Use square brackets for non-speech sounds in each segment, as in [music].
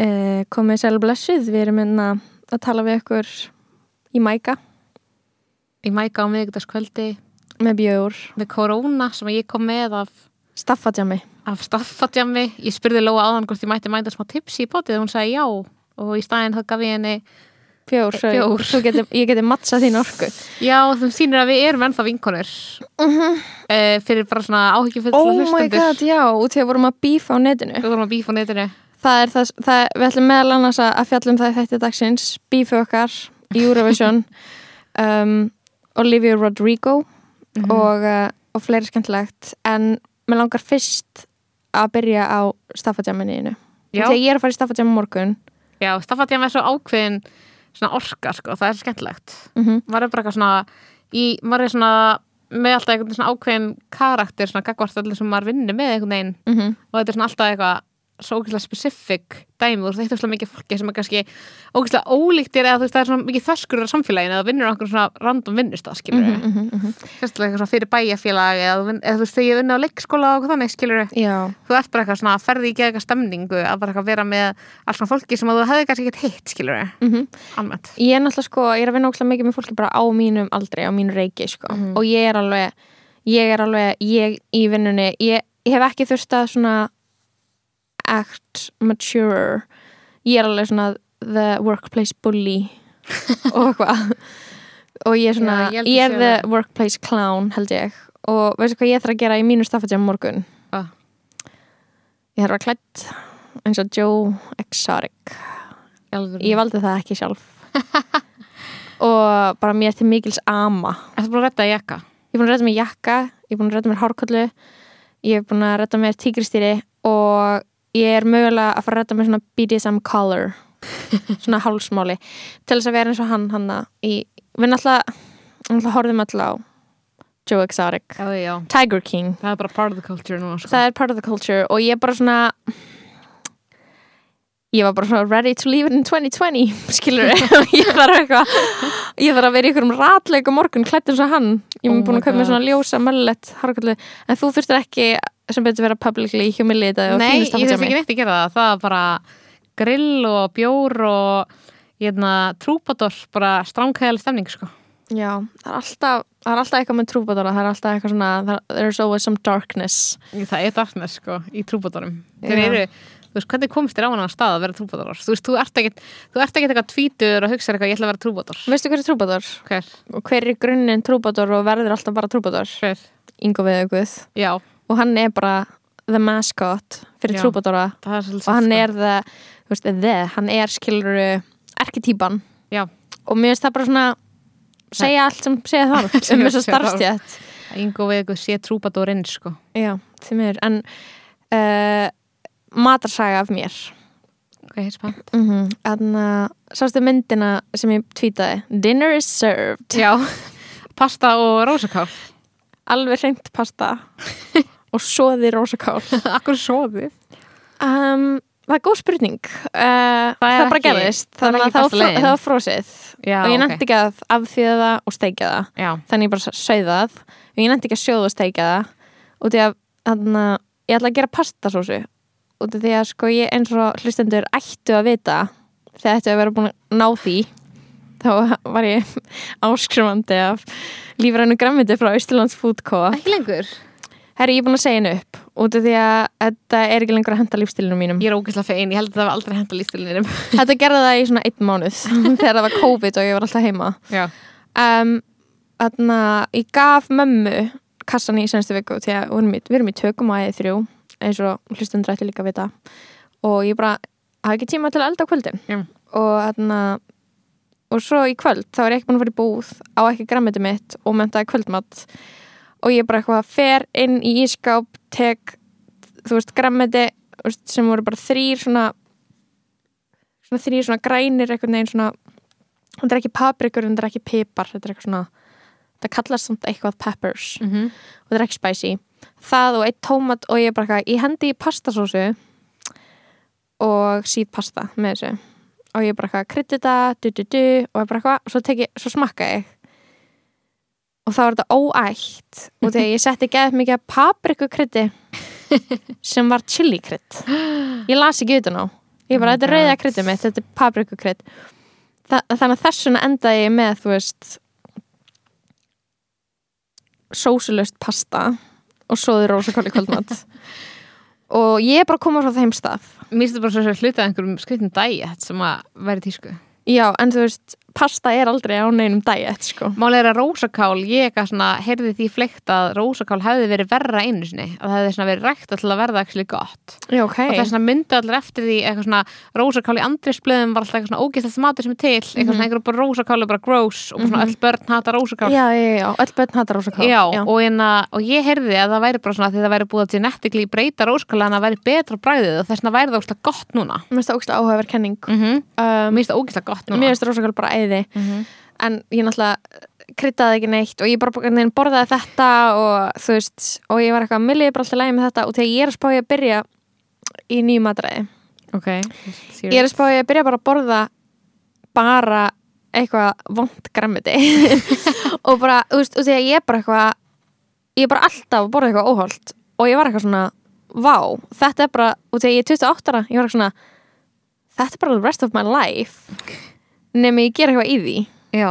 Uh, komið og blessuð, við erum hérna að tala við ykkur í mæka Ég mæka á miðugdagskvöldi með bjór, með korona sem ég kom með af, staffadjami. af staffadjami. Ég spurði Lóa áðan hvort ég mætti mænda smá tipsi í potið og hún sagði já og í staðinn þá gaf ég henni Bjór, Bjór. geti, ég geti mattsað þín orku. já þeim sýnir að við erum ennþá vinkonur uh fyrir bara svona áhyggjufulla Oh my god, já, út því að vorum að bífa á netinu. Við vorum að bífa á netinu. Það er það, það við ætlum meðal annars að að fjalla um það í þætti dagsins, bífi okkar Eurovision, [laughs] um, Olivia Rodrigo Mhm. og, uh, og fleiri skemmtilegt, en mér langar fyrst að byrja á staffadjaminu. Já, Þegar ég er að fara í staffadjam morgun, já staffadjami er svo ákveðin svona orka sko, það er skemmtilegt. mm maður er bara eitthvað svona í, maður er svona með alltaf einhvern svona ákveðin karakter svona gagvart allir sem maður vinnur með einhvern veginn -hmm. og þetta er svona alltaf eitthvað svo ógeðslega specific dæmi og þetta er svona mikið fólki sem er kannski ógeðslega ólíktir eða þú veist það er svona mikið þöskur á samfélaginu eða þú vinnur á einhvern svona random vinnustaf skilur við, mm -hmm. sérstaklega eitthvað svona fyrir bæjarfélag eða, þú eða þú veist þegar ég vinna á leikskóla og eitthvað þannig skilur við, Já, þú ert bara eitthvað svona ferði í geða stemningu að bara eitthvað vera með alls svona fólki sem að þú hefði kannski ekkert hitt skilur við, mm almennt. Ég er náttúrulega sko, ég er að vinna ókslega mikið act mature, ég er alveg svona the workplace bully [laughs] og eitthvað. Og ég er svona, Já, ég ég, er the það. workplace clown held ég. Og veistu hvað ég þarf að gera í mínu staffadjam morgun? Hvað? ég þarf að klætt eins og Joe Exotic. Ég valdi það ekki sjálf. [laughs] Og bara mér til mikils ama. Er búin að redda jakka? Ég er búin að redda mér jakka ég er búin að redda mér hárkollu ég er búin að redda mér tígristýri og ég er mögulega að fara að redda mér svona BDSM collar [laughs] svona hálsmáli til þess að vera eins og hann hann í, við náttúrulega horfðum alltaf á Joe Exotic. Já, já, Tiger King. Það er bara part of the culture núna sko. það er part of the culture og ég er bara svona ég var bara svona ready to leave it in 2020 skilur [laughs] ég þarf eitthvað ég þarf að vera í einhverjum ratleikum morgun klætt eins og hann ég Oh er búin my að kaupa mér svona ljósa möllet en þú þurftir ekki sem betur vera publicly humiliated og Nei, ég þurfti ekki neitt að gera það. Það er bara grill og bjór og hérna, trúpador bara stránkæðaleg stemning sko. já, það er alltaf það er alltaf eitthvað með trúbadóra það er alltaf eitthvað svona það- there's always some darkness. Það er darkness sko, í trúbadorum. Þeir eru, þú veist, hvernig komist þér á hann stað að vera trúbadorar? Þú veist, þú ert ekkit þú ert ekkit eitthvað tvítur og hugsa eitthvað ég ætla að vera trúbador veistu hver er trúbadór? Hver? og hver er grunninn trúbadór og verður alltaf bara trúbadór? Hver? Ingo Viðauguð Já, og hann er bara the mascot fyrir Já. það svolítið og hann er the, þú veist, the, hann er skilur erketýpan Já. og mér finnst það bara svona segja allt sem segja [laughs] Segja um sem þarf. starfstjætt Ingo eitthvað sé trúbadorinn sko. já, matarsaga af mér. Ok, spennt. Mm -hmm. en uh, sástu myndina sem ég tweetaði? Dinner is served. Já, pasta og rósakál. Alveg hreint pasta. [laughs] Og soði rósakál. [laughs] Akkur svoðið um, það er góð spurning. Uh, það, er bara gerðist. það er þannig að það var, það frósið Já, og ég ok. nefndi ekki að afþýða það og steikja það. Já, þannig ég bara sauð það. Og ég nefndi ekki að sjóða og steikja það. Og því að þannig að ég ætla að gera pastasósu og því að sko ég eins og hlustendur ættu að vita þegar ættu að vera búin að ná því þá var ég [laughs] áskrifandi af lífrænu grammiti frá Íslands Food Co ekki lengur? Herri, ég er búin að segja henni upp út af því að þetta er ekki lengur að henda lífstilinu mínum. Ég er ógeðslega fein, ég held að það var aldrei henda lístilinir [laughs] Þetta gerði það í svona einn mánuð [laughs] þegar það var COVID og ég var alltaf heima. Um, Þannig að ég gaf mömmu kassan í senstu viku að við erum í, tökum að þrjú eins og hlustundur ætti líka að vita. Og ég bara hafa ekki tíma til að elda á kvöldin. Já. og þannig að og svo í kvöld þá er ég ekki búin að fara í búð á ekki grammiti mitt og mentaði kvöldmatt og ég bara eitthvað fer inn í ískáp tek þú veist veist, sem voru bara þrýr svona svona þrý svona grænir einhvern veginn svona þetta er ekki paprikur þetta er ekki pipar þetta er eitthvað svona þetta kallast samt eitthvað peppers. Mm -hmm. og þetta er ekki spicy. Það og eitt tómat og ég bara eitthvað ég hendi í pastasósu og síð pasta með þessu. Og ég bara eitthvað krytti þetta du, du, du, og ég bara eitthvað, svo, teki, svo smakka ég. Og þá var þetta óætt. Og þegar ég setti geðið mikið papriku krytti [laughs] sem var chili krydd ég las ekki utan á. Ég bara, Oh þetta er rauða God. kryddið mitt, þetta er papriku krydd Þa, þannig að þessuna endaði ég með þú veist sósulust pasta og svoði rósakóli kvöldmatt [laughs] og ég er bara að koma frá þeim stað. Mér finnst þetta bara svo að hluta einhverjum skrifnum dæjett sem að væri tísku. Já, en þú veist, pasta er aldrei á neinum diet, sko. Máli er að rósakál, ég heyrði því fleikt að rósakál hefði verið verra einu sinni, að það hefði verið rægt til að verða ekki gott. Já, ok, og vegna myndi allir eftir því svona rósakál í andrisblöðum var alltaf eitthvað svona ógeðslega matur sem er til eitthvað svona einhverjum rósakál er bara gross og svona öll börn hata rósakál. Já, já, já, öll börn hattar rósakál Já, Og, hérna, og ég heyrði að það væri bara svona því það væri búið að genetically breyta róskala en það væri betra bræðið og þess æði mm -hmm. en ég náttúrulega kryddaði ekki neitt og ég bara borðaði þetta og þú veist, og ég var eitthvað milliði bara alltaf lægi með þetta. Og þegar ég er að spá ég að byrja í nýjum matræði Ok ég er að spá ég að byrja bara að borða bara eitthvað vond grammiti [laughs] og bara, þú veist, og þegar ég er bara eitthvað ég er bara alltaf að borða eitthvað óholt. Og ég var eitthvað svona vá, þetta er bara, og þegar ég er 28 ára ég var eitthvað svona þetta er bara the rest of my life nefnir ég gera eitthvað í því. Já,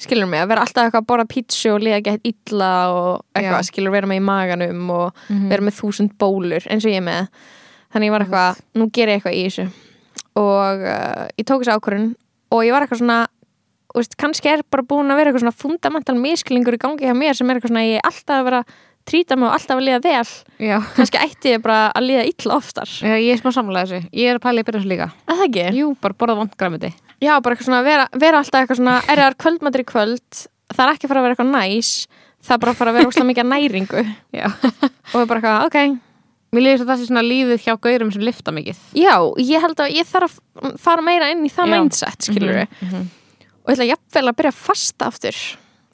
skilur mig, að vera alltaf eitthvað að borða pítsu og liða ekki illa og eitthvað, skilur vera með í maganum og Mhm. vera með þúsund bólur eins og ég með. Þannig ég var eitthvað, nú ger ég eitthvað í þessu. Og uh, ég tók þessu ákvörun og ég var eitthvað svona veist, kannski er bara búin að vera eitthvað svona fundamental miskilingur í gangi hjá mér sem er eitthvað svona ég er alltaf að vera trýta mig og alltaf að liða vel já kannski ætti ég bara að liða illa oftar Já, ég er smá samlega þessu. Ég er að pæla í að þessu líka. að það ekki? Jú, bara borða vond græmiti. Já, bara eitthvað svona vera, vera alltaf eitthvað svona er það kvöldmatur í kvöld það er ekki að fara að vera eitthvað næs það er bara að fara að vera óslega mikið næringu [laughs] Já. og bara eitthvað, ok Mér líður svo það sé svona lífið hjá gaurum sem lifta mikið. já, ég held að ég þarf að fara meira inn í það mindset, skilur við Mm -hmm. og ég ætla jafnvel að byrja að fasta aftur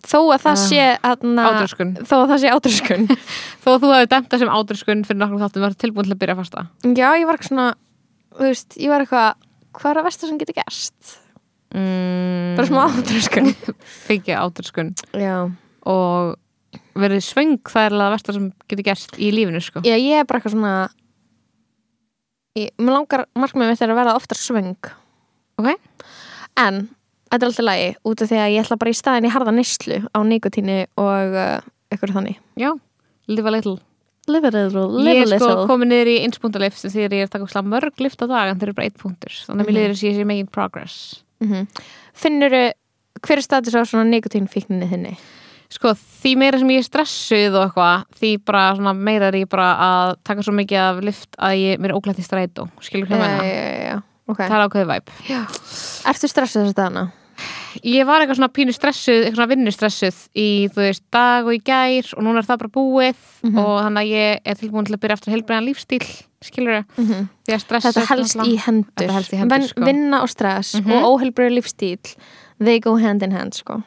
þó að það Ah, sé atna, Ádröskun. þó að það sé ádröskun [laughs] Þó að þú hefði dæmt það sem ádröskun fyrir nokkrum þáttum var tilbúin til að byrja fasta. já, ég var eitthvað svona þú veist, ég var eitthvað, hvað er að versta sem getur gerst Mm, bara smá ádröskun [laughs] Fengið ádröskun. já, Og verið svöng það er að versta sem getur gerst í lífinu, sko. já, ég er bara eitthvað svona ég, mér langar markmið mitt er að verða oftar svöng Ok. en þetta er alltaf lagi út af því að ég ætla bara í staðin í harða neyslu á nikotíni og uh, eitthvað þannig Já, live a little. live a little, Ég live a er sko little komin niður í einspuntalift sem að ég er taka slag mörg lift á dag en þeir eru bara eitt punktur. Þannig að mér Mhm. líður þess að ég sé making progress. mm -hmm. finnur hver er status á svona nikotínfíkninni þinni Sko, því meira sem ég er stressuð og eitthvað, því bara meira er ég bara að taka svo mikið af lift að ég, mér er óglætt í strætó, skilur hvað já, meina? Já, já, ok Það er ákveðið væp. ertu stressuð þess að dana? Ég var eitthvað svona pínu stressuð, eitthvað svona vinnustressuð í, þú veist, dag og í gær og núna er það bara búið Mhm. og þannig að ég er tilbúin til að byrja eftir heilbreiðan lífstíl, skilur Mm -hmm. því að stressa þetta helst í hendur, helst í hendur, Ven, sko. vinna og stress Mhm. og óheilbrið lífstíl they go hand in hand sko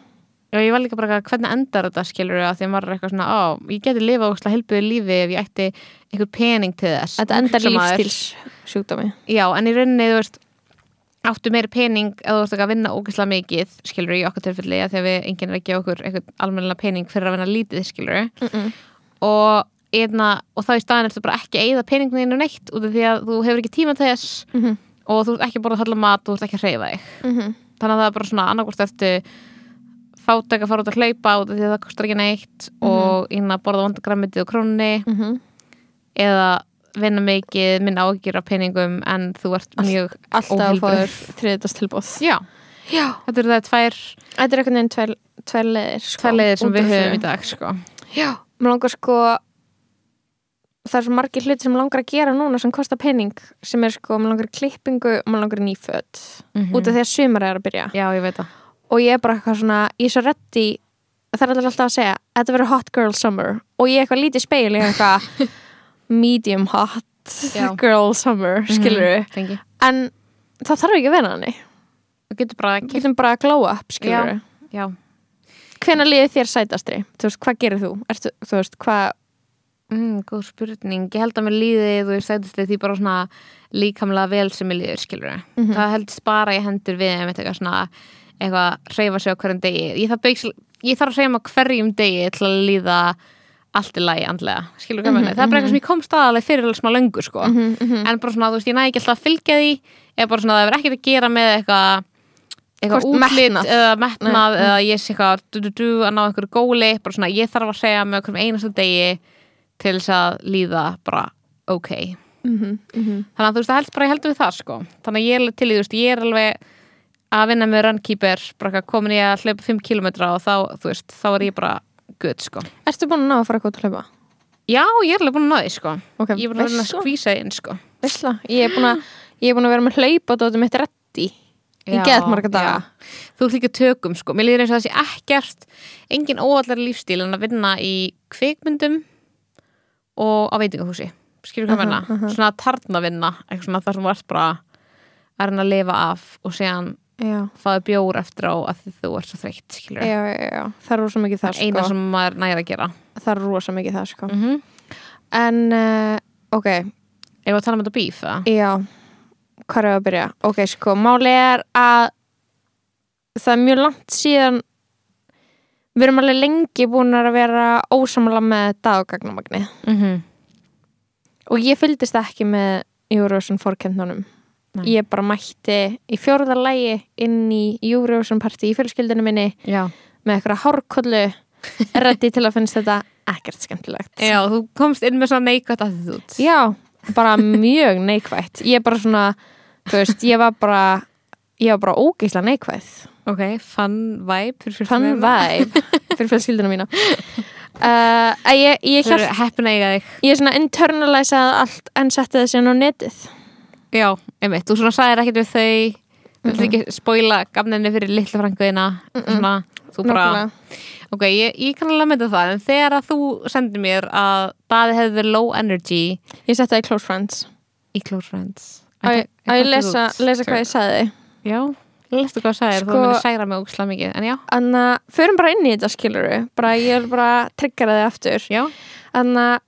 Já, ég var líka bara hvernig endar þetta, skilur að því að maður er eitthvað svona, á, ég geti lifað ógslag heilbreiðu lífi ef ég ætti einhver pening til þess. þetta endar lífstíls sjúkdómi Já, en í rauninni, þú veist áttu meiri pening eða þú veist ekki að vinna ógeðslega mikið, skilur í okkar tilfelli að því að við enginn er að gefa okkur eitthvað almennilega pening fyrir að vinna lítið, skilur mm -mm. og, einna, og þá í staðin eftir bara ekki að eyða peninginu neitt út af því að þú hefur ekki tíma til þess Mm -hmm. og þú ert ekki að borða halla mat og þú ert ekki að fátæk að fara út að hlaupa út af því að það kostar ekki neitt og inn að borða vondagrammitið og krónni. Eða vinna mikið, minna ágjur af peningum en þú ert mjög alltaf þriðdast tilbúð já, já, þetta eru það tvær, þetta er einhvern veginn tvær, tvær leiðir sko, tvær leiðir sem við höfum í dag sko. já, mér langar sko það er svo margir hluti sem mig langar að gera núna sem kostar pening sem er sko, mér langar klippingu og mér langar í nýföt. Mhm. út af því að sumar er að byrja. Já, ég veit það og ég er bara eitthvað svona, ég er svo reddi það er alltaf að segja, þetta verður hot girl summer og ég er eitthvað lítið speil ég er eitthvað [laughs] medium hot Já. girl summer, skilur við Fengi. en það þarf ekki að vera hannig þú getur bara Við getum bara að glow up, skilur við já, Hvenær liðið þér sætastri? Þú veist, hvað gerir þú? Ertu, þú veist, hvað mm, góð spurning ég held að mér líði, þú veist, sætist því bara svona líkamlega vel sem ég líður skilur Mhm. það heldist bara í hendur við einmitt eitthvað svona, eitthvað hreyfa sig á hverjum degi. Ég þarf, beigs, ég þarf að hreyfa mig á hverjum degi til að líða allt í lagi andlega, skilur hvað mm Mhm, það er bara eitthvað sem ég kom staðalega fyrir alveg smá löngu sko. Mhm, en bara svona, þú veist, ég næ ekki alltaf að fylgja því eða bara svona, það hefur ekkert að gera með eitthvað eitthvað Hvort útlit metnað. eða metnað Nei, eða ég sé eitthvað du, du, du, að ná einhverju góli. Bara svona, ég þarf að segja með okkur einasta degi til þess að líða bara ok. Mhm, þannig að þú veist, það helst bara ég heldur við það sko. Þannig að ég til þú veist, ég er alveg að vinna með runkeeper bara eitthvað komin í að hlaupa 5 km og þá, þú veist, þá er ég bara good sko. Ertu búin að ná að fara hvað til hlaupa? já, ég er alveg búin að ná því sko. Ok, ég er búin að vera að skvísa inn sko. Veistla, ég er búin að ég er búin að vera með hlaupa og þetta mitt reddi í Já, get marga daga. já. þú ert líka tökum sko, mér líður eins og það sé ekkert engin óallar lífstíl en að vinna í kvikmyndum og á veitingahúsi. Skilur hvað menna, aha. svona tarnavinna eitthvað svona þar sem þú ert bara að reyna að lifa af og séðan fáðu bjór eftir á að þú ert svo þreytt skilur, já, já, já. það er rosa mikið það, er eina sko. sem maður nægir að gera það er rosa mikið það sko. mm -hmm. en uh, ok, ef að tala um þetta bíf já hvað er að byrja? ok, sko, máli er að það er mjög langt síðan við erum alveg lengi búin að vera ósamlega með daggagnamagni mm -hmm. og ég fylgdist ekki með Eurovision fórkendunum Nei. ég bara mætti í fjórða lægi inn í Eurovision party í fjölskyldinu minni já. með eitthvað hárkollu [laughs] reddi til að finnst þetta ekkert skemmtilegt. Já, þú komst inn með svona neikvægt að því út Já, bara mjög neikvætt. Ég bara svona, þú veist, ég var bara ég var bara ógeisla neikvæð ok, fun vibe fjölskylduna. væp fyrir fjölskylduna mína. [laughs] Uh, ég, ég, hjálp, heppin eiga þig. Ég er svona internalisaði allt en setti þessi inn á netið Já, einmitt, þú svona sagðir ekkert við þau. Þú vilt ekki spoila gamninni fyrir litla frænguðina svona, þú bara, Nákvæmlega. ok, ég, ég kann alveg mynda það en þegar að þú sendir mér að Daði hefði verið low energy Ég setti það í Close Friends. Í Close Friends. Að ég, að ég lesa, lesa hvað ég sagði. Já, lestu hvað það sagðir, Sko- þú myndir særa mig ógislega mikið, en já, Þannig að förum bara inn í þetta skiluru bara ég vil bara tryggja það aftur. Já. Þannig að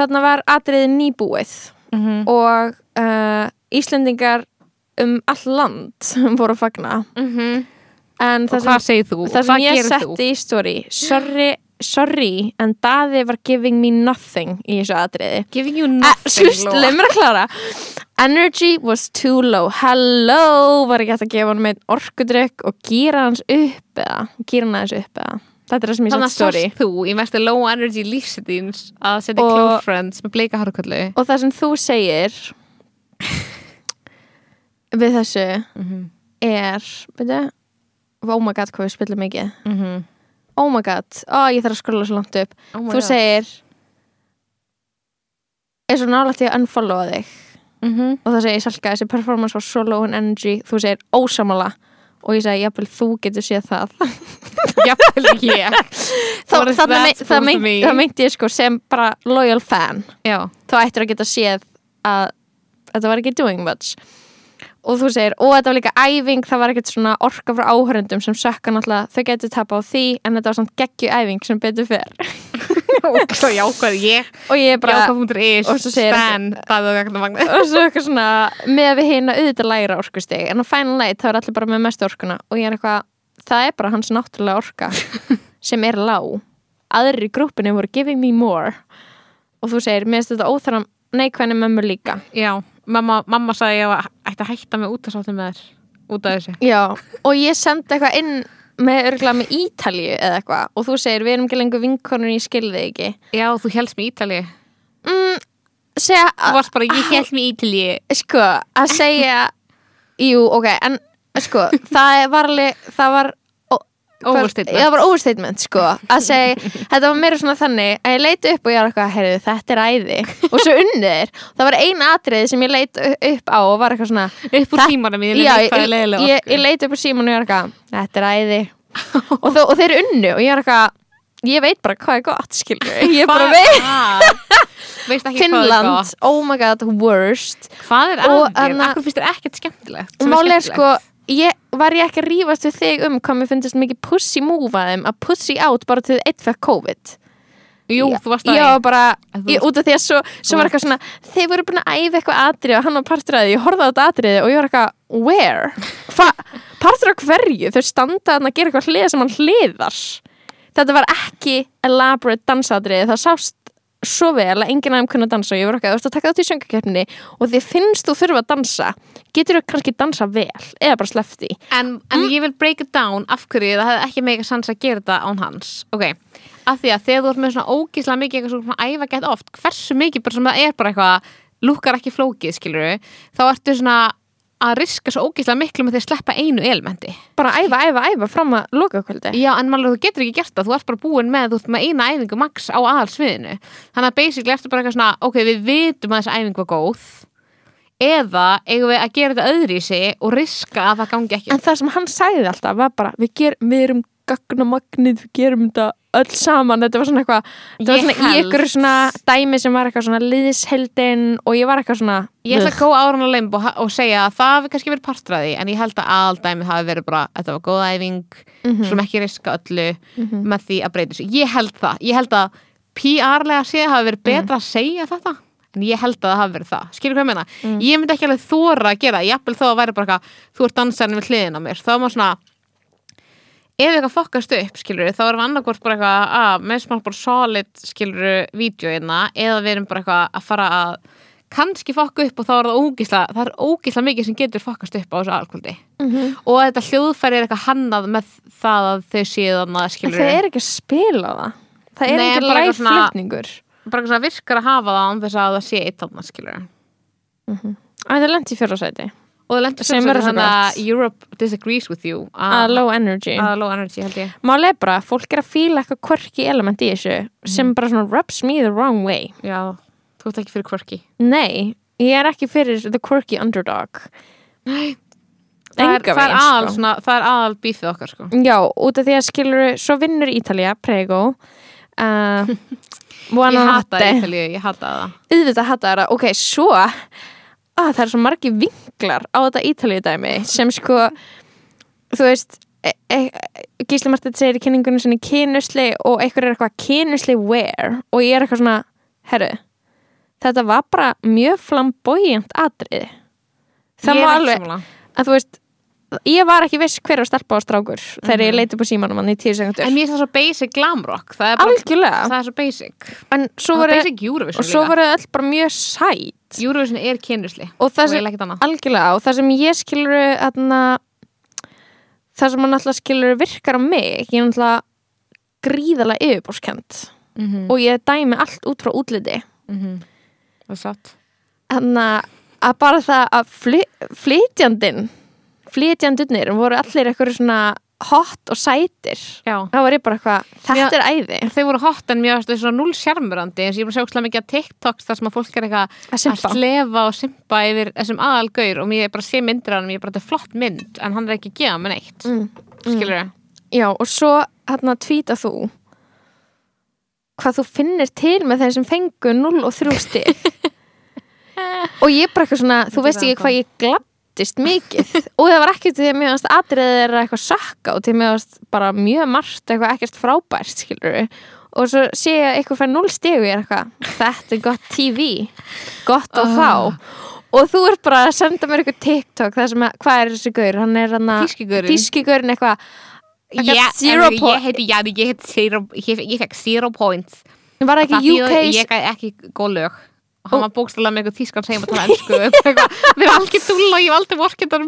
þarna var atriði nýbúið. Mm og uh, Íslendingar um all land [laughs] voru að fagna. En Og það hvað sem, það sem ég setti í story sorry, sorry en Daði var giving me nothing í þessu atriði. Giving you Eh, nothing að klára. Energy was too low. Hello, var ekki hægt að gefa hann með orkudrykk og gýra hans upp eða, gýra hann aðeins upp eða. Þetta er það sem ég Þannig sett að story. sást þú í mestu low energy lífsitins að setja close friends með bleika hárköllu Og það sem þú segir [laughs] við þessu mm -hmm. er veitu, oh my god hvað við spilum mikið. Mm -hmm. oh my god, ó ég þarf að skrolla svo langt upp. Oh þú segir er svo nálægt ég að unfollowa þig. Mm -hmm. og það segir Salka, þessi performance var so low in energy. Þú segir ósamala og ég segi, jafnvel þú getur séð það. [laughs] Jafnvel ég. [laughs] Þá, What is það, supposed það, meint, það meinti ég sko sem bara loyal fan. Já, þá ættir að geta séð að þetta var ekki doing much. Og þú segir, og þetta var líka æfing það var ekkert svona orka frá áhörundum sem sökka náttúrulega, þau getur tapa á því en þetta var samt geggju æfing sem betur fer. [laughs] Og svo jákvæð ég. Og ég er bara, Jákvæð.is Stan, það er ekki magna og svo eitthvað svona með við hérna auðvitað læra orkustig en á final night þá er allir bara með mestu orkuna. Og ég er eitthvað, það er bara hans náttúrulega orka [laughs] sem er lág. Aðrir í grúppinu voru giving me more. Og þú segir, mér finnst þetta óþæram neikvæðni mömmu líka. Já, mamma, mamma sagði ég að ætti að hætta með útasáttum með þér út af þessu. Já, og ég sendi eitthvað inn með örgulega með Ítalíu eða eitthvað og þú segir, við erum ekki lengur vinkonur ég skilði ekki. Já, þú helst með Ítali mm, segja, Þú varst bara, ég held með Ítali sko, að segja jú, ok, en sko, það var alveg, það var Overstatement. Það var overstatement, sko. Að segja, þetta var meira svona þannig að ég leiti upp og ég var eitthvað, heyrðu, þetta er æði. Og svo unnir, það var eina atriði sem ég leit upp á og var eitthvað svona Upp úr tímanum ég Já, ég, ég, orku. ég leit upp á síman og ég var eitthvað Þetta er æði. Og, þó, og þeir unnu og ég var eitthvað ég veit bara hvað er gott skilur [laughs] ég bara veit. Finnland, oh my god, worst. Hvað er Og að þér, anna- akkur finnst þér ekkert skemmtilegt er skemmtilegt? sko, ég, var ég ekki að rífast við þig um hvað mér finnst mikið pussy move að pussy out bara til eitt fekk COVID jú, Já, þú varst ég að var bara, ég, út af því að svo, svo var eitthvað svona, þeir voru búin að æfa eitthvað atrið og hann var partur að því, ég horfði á þetta atriði og ég var eitthvað, where? Hva, partur af hverju? Þau standa þarna að gera eitthvað hlið sem hann hliðar þetta var ekki elaborate dansatriði, það sást svo vel að enginn aðeim kunna dansa og ég var eitthvað, þú ert að taka þetta í söngakeppni og því finnst þú þurfa að dansa getur þú kannski dansa vel eða bara slefti en, en ég vil break it down af hverju það hefði ekki mega sans að gera þetta án hans. Ok, af því að þegar þú ert með svona ógíslega mikið eitthvað svona æfa gett oft hversu mikið bara sem það er bara eitthvað lúkar ekki flókið, skilur þá ertu svona að riska svo ógíslega miklu með því að sleppa einu elementi bara æfa, æfa, æfa fram að lokakvöldi Já, en mannlega þú getur ekki gert það, þú ert bara búin með þú ert með eina æfingu max á aðalsviðinu. Þannig að basically ertu bara eitthvað svona ok, við vitum að þessi æfingu var góð eða eigum við að gera þetta öðri í sig og riska að það gangi ekki En það sem hann sagði alltaf var bara við, ger, við erum gagnamagnið, við gerum þetta öll saman, þetta var svona eitthvað þetta var Ég svona í ykkur svona dæmi sem var eitthvað svona liðisheldin og ég var eitthvað svona Ég ætla að góða árun á limb og, og segja að það hafi kannski verið partraði en ég held að aldæmið hafi verið bara þetta var góð æfing, Mhm. sem ekki riska öllu með því að breyta þessu. Ég held það, ég held að PR-lega séð hafi verið betra að segja þetta en ég held að það hafi verið það. Skilur hvað ég meina, ég myndi ekki alveg þóra að gera það, jafnvel þó að væri bara eitthvað þú ert dansarinn við hliðin á mér, þá maður svona ef eitthvað fokkast upp skilur þá erum við annarkvort bara eitthvað að með smá bara solid skilur vídjóina eða við erum bara eitthvað að fara að kannski fokka upp og þá er það ógísla það er ógísla mikið sem getur fokkast upp á þessu alkvöldi Mhm. og þetta hljóðfæri er eitthvað hannað með það að þau þannig að skilur það er ekki að spila það. Það er Nei, ekki bara eitthvað flutningur. bara eitthvað virkar að hafa það án þess að það sé eitt Sem verður þannig að. Europe disagrees with you. Að low energy. Low energy Máli er bara, fólk er að fíla eitthvað quirky element í þessu sem bara svona rubs me the wrong way. Já, þú ert ekki fyrir quirky. Nei, ég er ekki fyrir the quirky underdog. Nei. það er, Enga það er aðal, sko. aðal bífið okkar sko. Já, út af því að skilur svo vinnur Ítalía, Prego. Uh, [laughs] ég hata Ítalíu, ég hata það. Auðvitað hata það, ok, svo að það er svo margi vinklar á þetta Ítalíu dæmi sem sko þú veist e e Gísli Martið segir í kynningunum sinni kynusli og einhver er eitthvað kynusli wear og ég er eitthvað svona, herru þetta var bara mjög flamboyant atriði. Það má er alveg, að þú veist ég var ekki viss hver var stelpa á strákur þegar ég leiti upp á símanum hann í tíu sekundur Mhm. en mér finnst það svo basic glamrock það er, bara, það er svo basic. En svo það er svo líka. voru öll bara mjög sæt Eurovision er kynusli og það og sem, annað algjörlega og það sem ég skilur aðna, það sem hann alltaf skilur virkar á mig ég er alltaf gríðalega yfirbórskend mm -hmm. og ég dæmi allt út frá útliti. Það er satt. Þannig að bara það að fly, flytjandinn flytjandunir voru allir eitthvað svona hot og sætir. Já. Þá var ég bara eitthvað, þetta er æði. Þau voru hot en mér varst þau svona null sjarmurandi eins og ég búin að sjá óslega mikið að TikToks þar sem að fólk er eitthvað að að slefa og simpa yfir þessum aðalgaur og mér er bara sé myndir af hann ég er bara þetta er flott mynd en hann er ekki að gefa mig neitt. Mm. skilur þau? Já, og svo hérna tvíta þú hvað þú finnir til með þeir sem fengu 0 og 3 stig. [laughs] Og ég bara eitthvað svona þú veist ekki hvað ég glattist mikið. [laughs] Og það var ekkert því að mér varst atriðið er eitthvað sökka og til mér varst bara mjög margt eitthvað ekkert frábært skilur og svo sé ég að eitthvað fær 0 stig og ég er eitthvað þetta er gott TV gott á Ah. þá og þú ert bara að senda mér eitthvað TikTok það sem að, hvað er þessi gaur, hann er hann að Þískigurinn eitthvað. Po- ég heiti Jari, ég heiti ég, fekk zero points. Var það UK Ég ekki góð lög og hann var bókstæðlega með eitthvað þýskan segjum að tala ennsku við erum algjör dúll og ég var aldrei vorkendar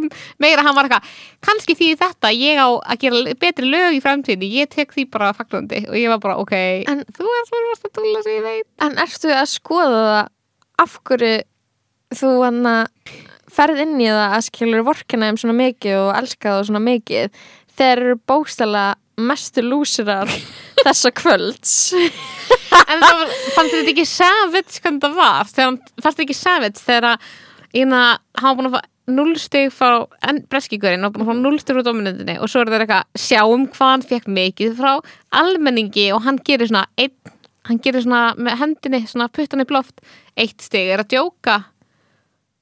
meira, hann var eitthvað kannski því þetta, ég á að gera betri lög í framtíðinni, ég tek því bara fagnandi. Og ég var bara, ok, En- þú er svo rosa dúlla sem ég veit. En ertu að skoða það af hverju þú hann að ferð inn í það að skilur vorkina þeim svona mikið og elska það svona mikið? Þeir eru bókstæla mestu lúsirar þessa kvölds. En var, fannst þetta ekki savage hvernig það var? Fannst þetta ekki savage þegar eina, hann var búin að fá núlstig frá breskigurinn og búin að fá núlstig frá dominandinni og svo er það eitthvað sjáum hvað hann fekk mikið frá almenningi og hann gerir svona einn, hann gerir svona með hendinni, svona puttan upp loft eitt stig, er að djóka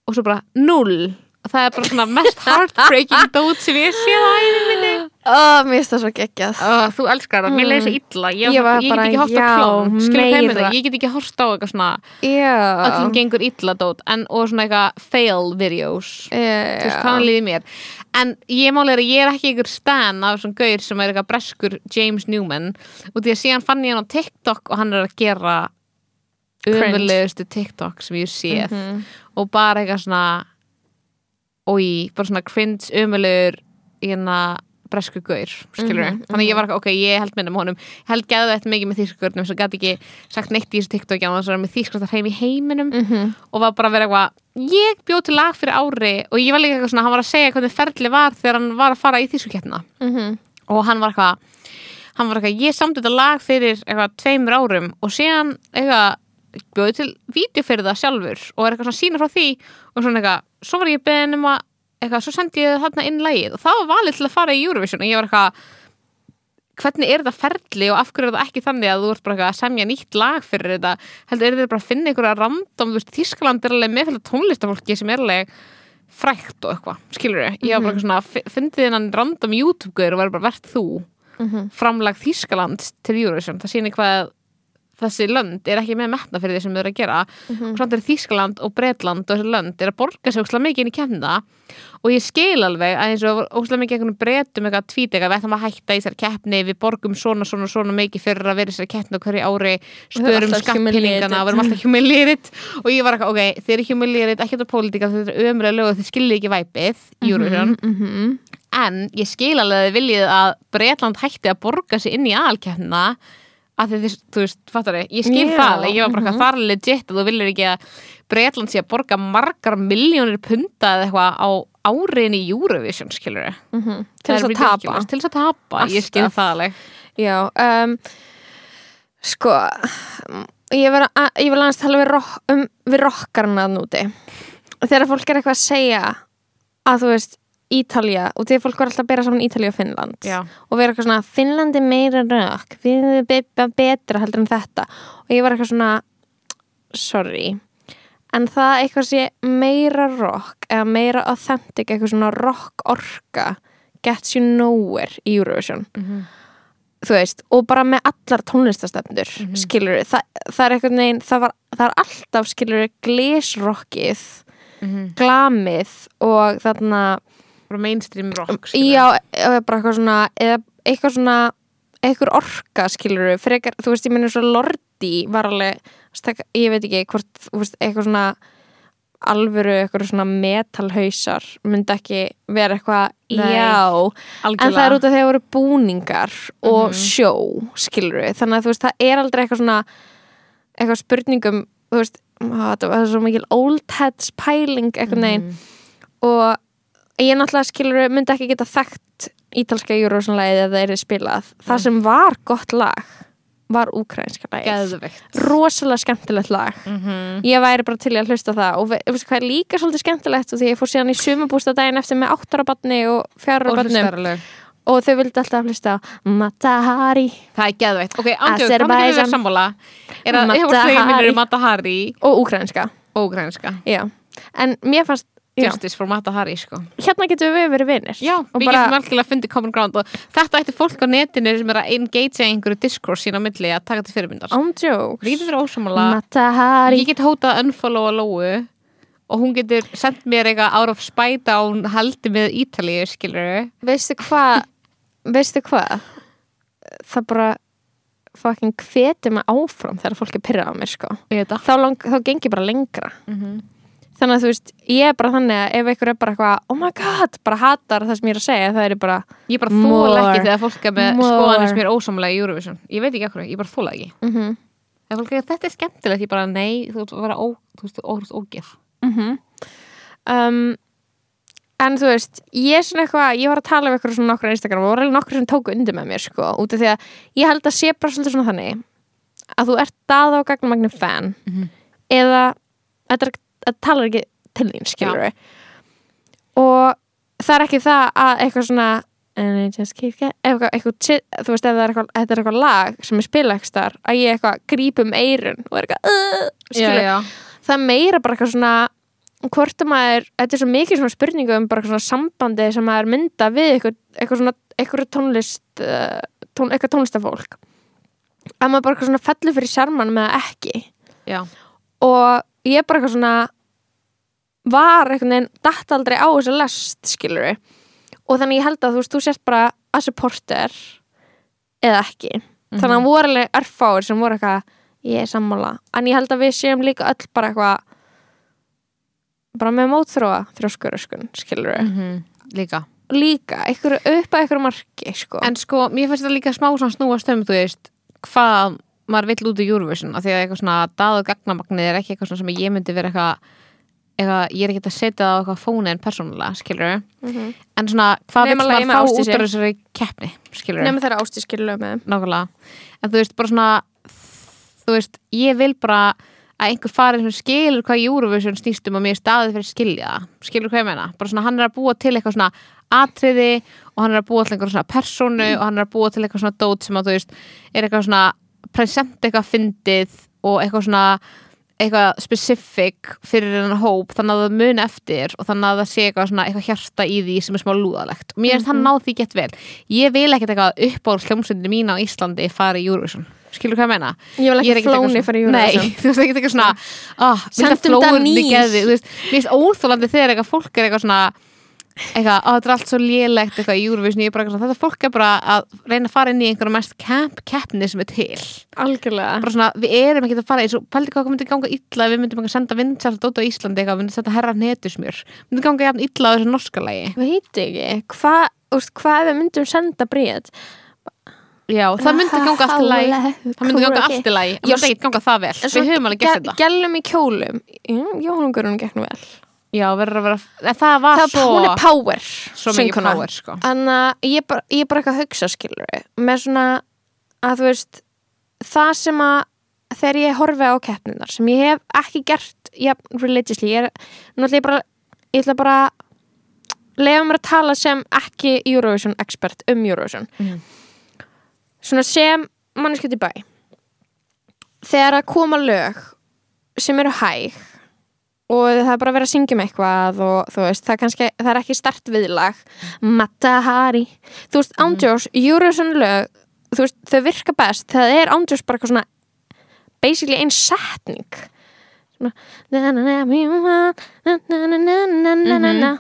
og svo bara null. Og það er bara svona mest [laughs] heartbreaking dót sem ég sé það í minni oh, Mér finnst það svo geggjað. Oh, Þú elskar það, mér leiði svo illa. Ég, Ég ég get ekki horft á klón. Skilur meira. það, ég get ekki horft á eitthvað svona öllum gengur illa dót en, og svona eitthvað fail videos. Þú veist, þannig líði mér? En ég máli er að ég er ekki ykkur stan af svona gaur sem er eitthvað breskur James Newman og því að síðan fann ég hann á TikTok og hann er að gera Cringe. umverlegustu TikTok sem ég séð. Mhm. og bara eitthvað svona oi, bara svona cringe umverlegur hérna bresku gaur, skilur Mhm, þannig að ég var ekki, ok, ég held minna með honum. Held gæðu þetta mikið með þýskurnum sem gæti ekki sagt neitt í þessu TikTok á þess að með þýskast að hreim í heiminum. Mhm. og var bara að vera eitthvað ég bjóð til lag fyrir ári og ég var líka eitthvað svona, hann var að segja hvernig ferli var þegar hann var að fara í þýskukeppna Mhm. og hann var eitthvað hann var eitthvað, ég samt þetta lag fyrir eitthvað tveimur árum og síðan eitthvað bjóði til vídeo fyrir það sjálfur og er eitthvað svona sína frá því og svona eitthvað, svo var ég beðin um að eitthvað, svo sendi ég þarna inn lagið og það var valið til að fara í Eurovision og ég var eitthvað hvernig er þetta ferli og af hverju er það ekki þannig að þú ert bara að semja nýtt lag fyrir þetta? Heldur er þetta bara að finna einhverja random þú veist, Þískaland er alveg meðfælt tónlistafólki sem er alveg frækt og eitthvað skilur ég, ég var bara eitthvað svona fi- fyndið þennan random YouTube-guður og verður bara verðt þú Mhm. framlag Þískaland til Eurovision, það sýnir hvað þessi lönd er ekki með metna fyrir því sem þau eru að gera Mhm. og samt er Þískaland og Bretland og þessi lönd er að borga sig óslega mikið inn í kemna og ég skil alveg að eins og óslega mikið einhvern bretum eitthvað tvít eitthvað við ætlum að hætta í þessari keppni við borgum svona svona svona mikið fyrir að vera í þessari keppni á hverju ári spörum humiliated. og verum alltaf humiliated og ég var eitthvað, ok, þið eru humiliated ekki þetta pólitíka, þið eru ömulega lög og þið skiljið ekki væpið, Eurovision Mhm. en ég skil alveg að þið þú veist, fattar þið, ég skil Já, það ég var bara mhm. eitthvað þar er legit að þú viljir ekki að Bretland sé að borga margar miljónir punta eða eitthvað á áriðin í Eurovision, skilur þið Mhm. Til þess að tapa til þess að tapa, ég skil Alltaf. það alveg Já, um, sko ég vil aðeins tala við, rock, um, við rockarna núti þegar fólk er eitthvað að segja að þú veist Ítalja og því að fólk var alltaf að bera saman Ítalja og Finnland. Já. og vera eitthvað svona Finnland er meira rock við erum be be betra heldur en þetta. Og ég var eitthvað svona sorry. En það eitthvað sé meira rock eða meira authentic eitthvað svona rock orka gets you nowhere í Eurovision. Þú veist, og bara með allar tónlistastefnur, mm Mhm. skilur það, það er eitthvað neginn, það, var, það er alltaf skilur glesrockið glamið og þarna bara mainstream rock skilur já, eða bara eitthvað svona eða eitthvað svona eitthvað orka skilur frekar, þú veist, ég minnur svo Lordi var alveg, ég veit ekki hvort, þú veist, eitthvað svona alvöru, eitthvað svona metalhausar myndi ekki vera eitthvað Nei, já, algjörlega en það er út af því að það voru búningar og Mhm. sjó skilur þannig að þú veist, það er aldrei eitthvað svona eitthvað spurningum þú veist, á, þetta var svo mikil old heads pæling eitthvað neginn Mhm. og ég náttúrulega skilur myndi ekki geta þekkt ítalska júrósanlegið eða það er spilað. Það sem var gott lag var lagið. Geðveikt. Rosalega skemmtilegt lag. Mhm. ég væri bara til að hlusta það. Og ve- veistu hvað er líka svolítið skemmtilegt og því ég fór síðan í sumabústa daginn eftir með áttara barni og fjara og þau vildi alltaf hlusta á Matahari. Það er geðveikt, ok, andjóð, hvað getur við verið sammála. Er að Mata ég var slegin Hari. minnur um Mata Hari og úkrænska og grænska já. en mér fannst. Justice for Mata Hari, sko. Hérna getum við verið vinnir Já, og við bara, getum algjörlega fundið common ground og þetta ætti fólk á netinu sem er að engagea einhverju discourse sína milli að taka til fyrirmyndar. Við getum verið Matahari Ég get hótað að unfollowa Lóu og hún getur sendt mér eitthvað out of spite á hún haldi með Ítalíu, skilur veistu hvað? Veistu hvað? Það bara fucking hveti mig áfram þegar fólk er pyrrað á mér sko. Þá, lang, þá gengi bara lengra. Mm þannig að þú veist, ég er bara þannig að ef einhver er bara eitthvað, oh my god, bara hatar það sem ég er að segja, það er bara Ég bara þóla ekki þegar fólk er með skoðanir sem er ósamlega í Eurovision. Ég veit ekki okkur, ég bara þóla ekki. Mm -hmm. Fólk er þetta er skemmtilegt, ég bara nei þú ó, þú veist, óhrúst ógeð. Um, en þú veist ég er svona eitthvað, ég var að tala um eitthvað svona nokkur Instagram og voru alveg nokkur sem tóku undir með mér sko, út af því að ég held að sé bara svolítið svona þannig að þú ert dað á gagnumagnin fan Mhm. eða þetta er- þetta talar ekki til þín skilur og það er ekki það að eitthvað svona eitthvað, eitthvað, þú veist, ef það er þetta er eitthvað lag sem er spilakstar, að ég eitthvað grípum eirun og er eitthvað skilur, já. það er meira bara eitthvað svona hvort að maður, þetta er svo mikið svona spurningu um bara eitthvað svona sambandi sem maður mynda við eitthvað, eitthvað svona eitthvað tónlist uh, tón, eitthvað tónlistafólk. Að maður bara eitthvað svona fellur fyrir sjarman með það ekki. Já. og ég bara eitthvað svona var einhvern veginn datt aldrei á þessu lest skilur og þannig ég held að þú veist, þú sért bara að supporter eða ekki. Þannig að það voru alveg örfáir sem voru eitthvað ég er sammála, en ég held að við séum líka öll bara eitthvað bara með mótþróa þrjóskuröskun, skilur við Mhm. líka. Líka, einhverju upp að einhverju marki sko. En sko, mér finnst þetta líka smá svona snúast um, þú veist, hvað maður vill út í Eurovision, af því að eitthvað svona daðu gagnamagnið er ekki eitthvað sem ég myndi vera eitthvað, eitthvað ég er ekki að setja það á eitthvað fónin persónulega, skilur Mhm. en svona, hvað lagi maður fá út úr þessari keppni, skilur nema þeirra ásti skilur með nákvæmlega, en þú veist, bara svona þú veist, ég vil bara að einhver fari sem skilur hvað Eurovision snýst um og mér staðið fyrir skilja skilur hvað ég meina, bara svona hann er að búa til eitthvað svona atriði og hann er að búa til einhver svona persónu og hann er að búa til eitthvað svona dót sem að þú veist er eitthvað svona present eitthvað fyndið og eitthvað svona eitthvað specific fyrir hennar hóp þannig að það muni eftir og þannig að það sé eitthvað svona eitthvað hjarta í því sem er smá lúðalegt. Og mér er það náð því gett vel. Ég vil ekkert eitthvað upp á hljómsveitinu mín á Íslandi fara í Eurovision. Skilur hvað ég meina? Ég vil ekki flóni fyrir Eurovision. Nei, [laughs] þú veist ekki eitthvað svona oh, Sendum Danís. Mér finnst óþólandi þegar eitthvað fólk er eitthvað svona eitthvað, þetta er allt svo lélegt eitthvað í Eurovision, ég er bara eitthvað þetta fólk er bara að reyna að fara inn í einhverja mest camp keppni sem er til. Algjörlega. Bara svona, við erum ekki að fara eins og pældi hvað myndi ganga illa við myndum að senda vindsalt út á Íslandi eitthvað, við myndum senda herra netusmjör myndi ganga jafn illa á þessu norska lagi. Veit ekki, hvað hva ef við myndum senda bríð já, það myndi ganga allt í lagi. það myndi ganga allt í lagi, það myndi ekki ganga það vel. við höfum alveg gert þetta Já, verður að vera, en það var Það svo hún er power svo mikið power sko. Að ég bara, ég bara eitthvað að hugsa skilur með svona að þú veist það sem að þegar ég horfi á keppninar sem ég hef ekki gert ja, religiously ég er náttúrulega ég bara ég ætla bara lega mér að tala sem ekki Eurovision expert um Eurovision. Mhm. svona sem manneskjöld í bæ. Þegar að koma lög sem eru hæg og það er bara að vera að syngja um eitthvað og þú veist, það kannski, það er ekki stert viðlag. Matahari. Þú veist, ándjós, Eurovision lög þú veist, þau virka best. Það er ándjós bara eitthvað svona basically ein setning. Svona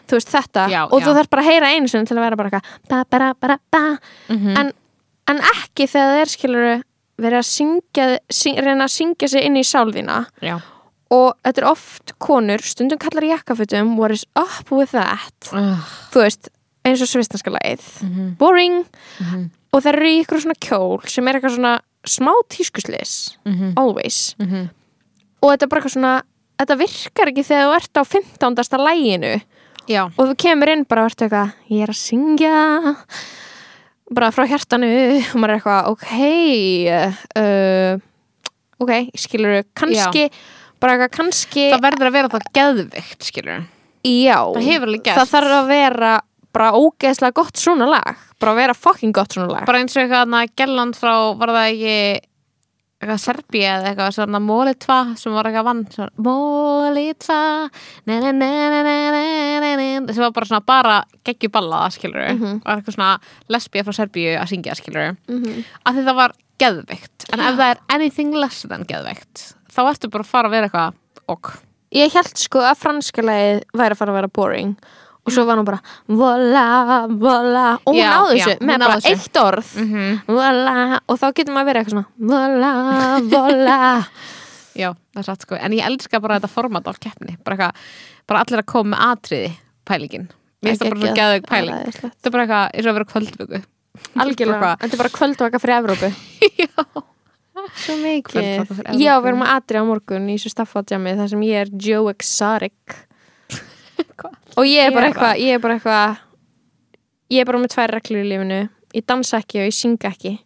þú veist, þetta. Já, og já. þú þarf bara að heyra einu sinni til að vera bara eitthvað ba. Mhm. en, en ekki þegar það er skilur verið að syngja syng, reyna að syngja sig inn í sálðina já, og þetta er oft konur, stundum kallar í jakkafutum what is up with that uh, þú veist, eins og svistanska lagið Mhm. boring Mhm. og það eru í ykkur svona kjól sem er eitthvað svona smá tískuslis Mhm. always Mhm. og þetta er bara eitthvað svona þetta virkar ekki þegar þú ert á 15. læginu já, og þú kemur inn bara og ert eitthvað ég er að syngja bara frá hjartanu og maður er eitthvað ok uh, ok, skilur kannski, bara kannski það verður að vera það geðvikt skilur já, það, það þarf að vera bara ógeðslega gott svona lag. Bara að vera fucking gott svona lag. Bara eins og eitthvað að Gelland frá var það ekki eitthvað Serbíi eða eitthvað svona Mólitva sem var eitthvað vann Mólitva sem var bara svona bara geggjuballa skilur mm -hmm. var eitthvað svona lesbíi frá Serbíi að syngja skilur mm -hmm. af því það var geðvikt en ef það er anything less than geðvikt þá ertu bara að fara að vera eitthvað ok. Ég held sko að franska lagið væri að fara að vera boring. Og svo var hún bara vola, vola og hún Já, náði já, þessu hún með bara þessu. eitt orð. Mm vola, og þá getur maður verið eitthvað svona vola, vola [laughs] Já, það er satt sko, en ég elska bara þetta format á keppni, bara eitthvað bara allir að koma með atriði pælingin. Mér finnst það bara svo geðveik pæling. Þetta er bara eitthvað, eins og að vera kvöldvöku [laughs] algjörlega, þetta er bara kvöldvaka fyrir Evrópu. [laughs] Já, svo mikið. Já, við erum að atri á morgun í svo staffátjami þar sem ég er Joe Exotic. [laughs] Og ég er bara eitthvað ég er bara eitthvað ég er bara með tvær reglur í lífinu. Ég dansa ekki og ég synga ekki.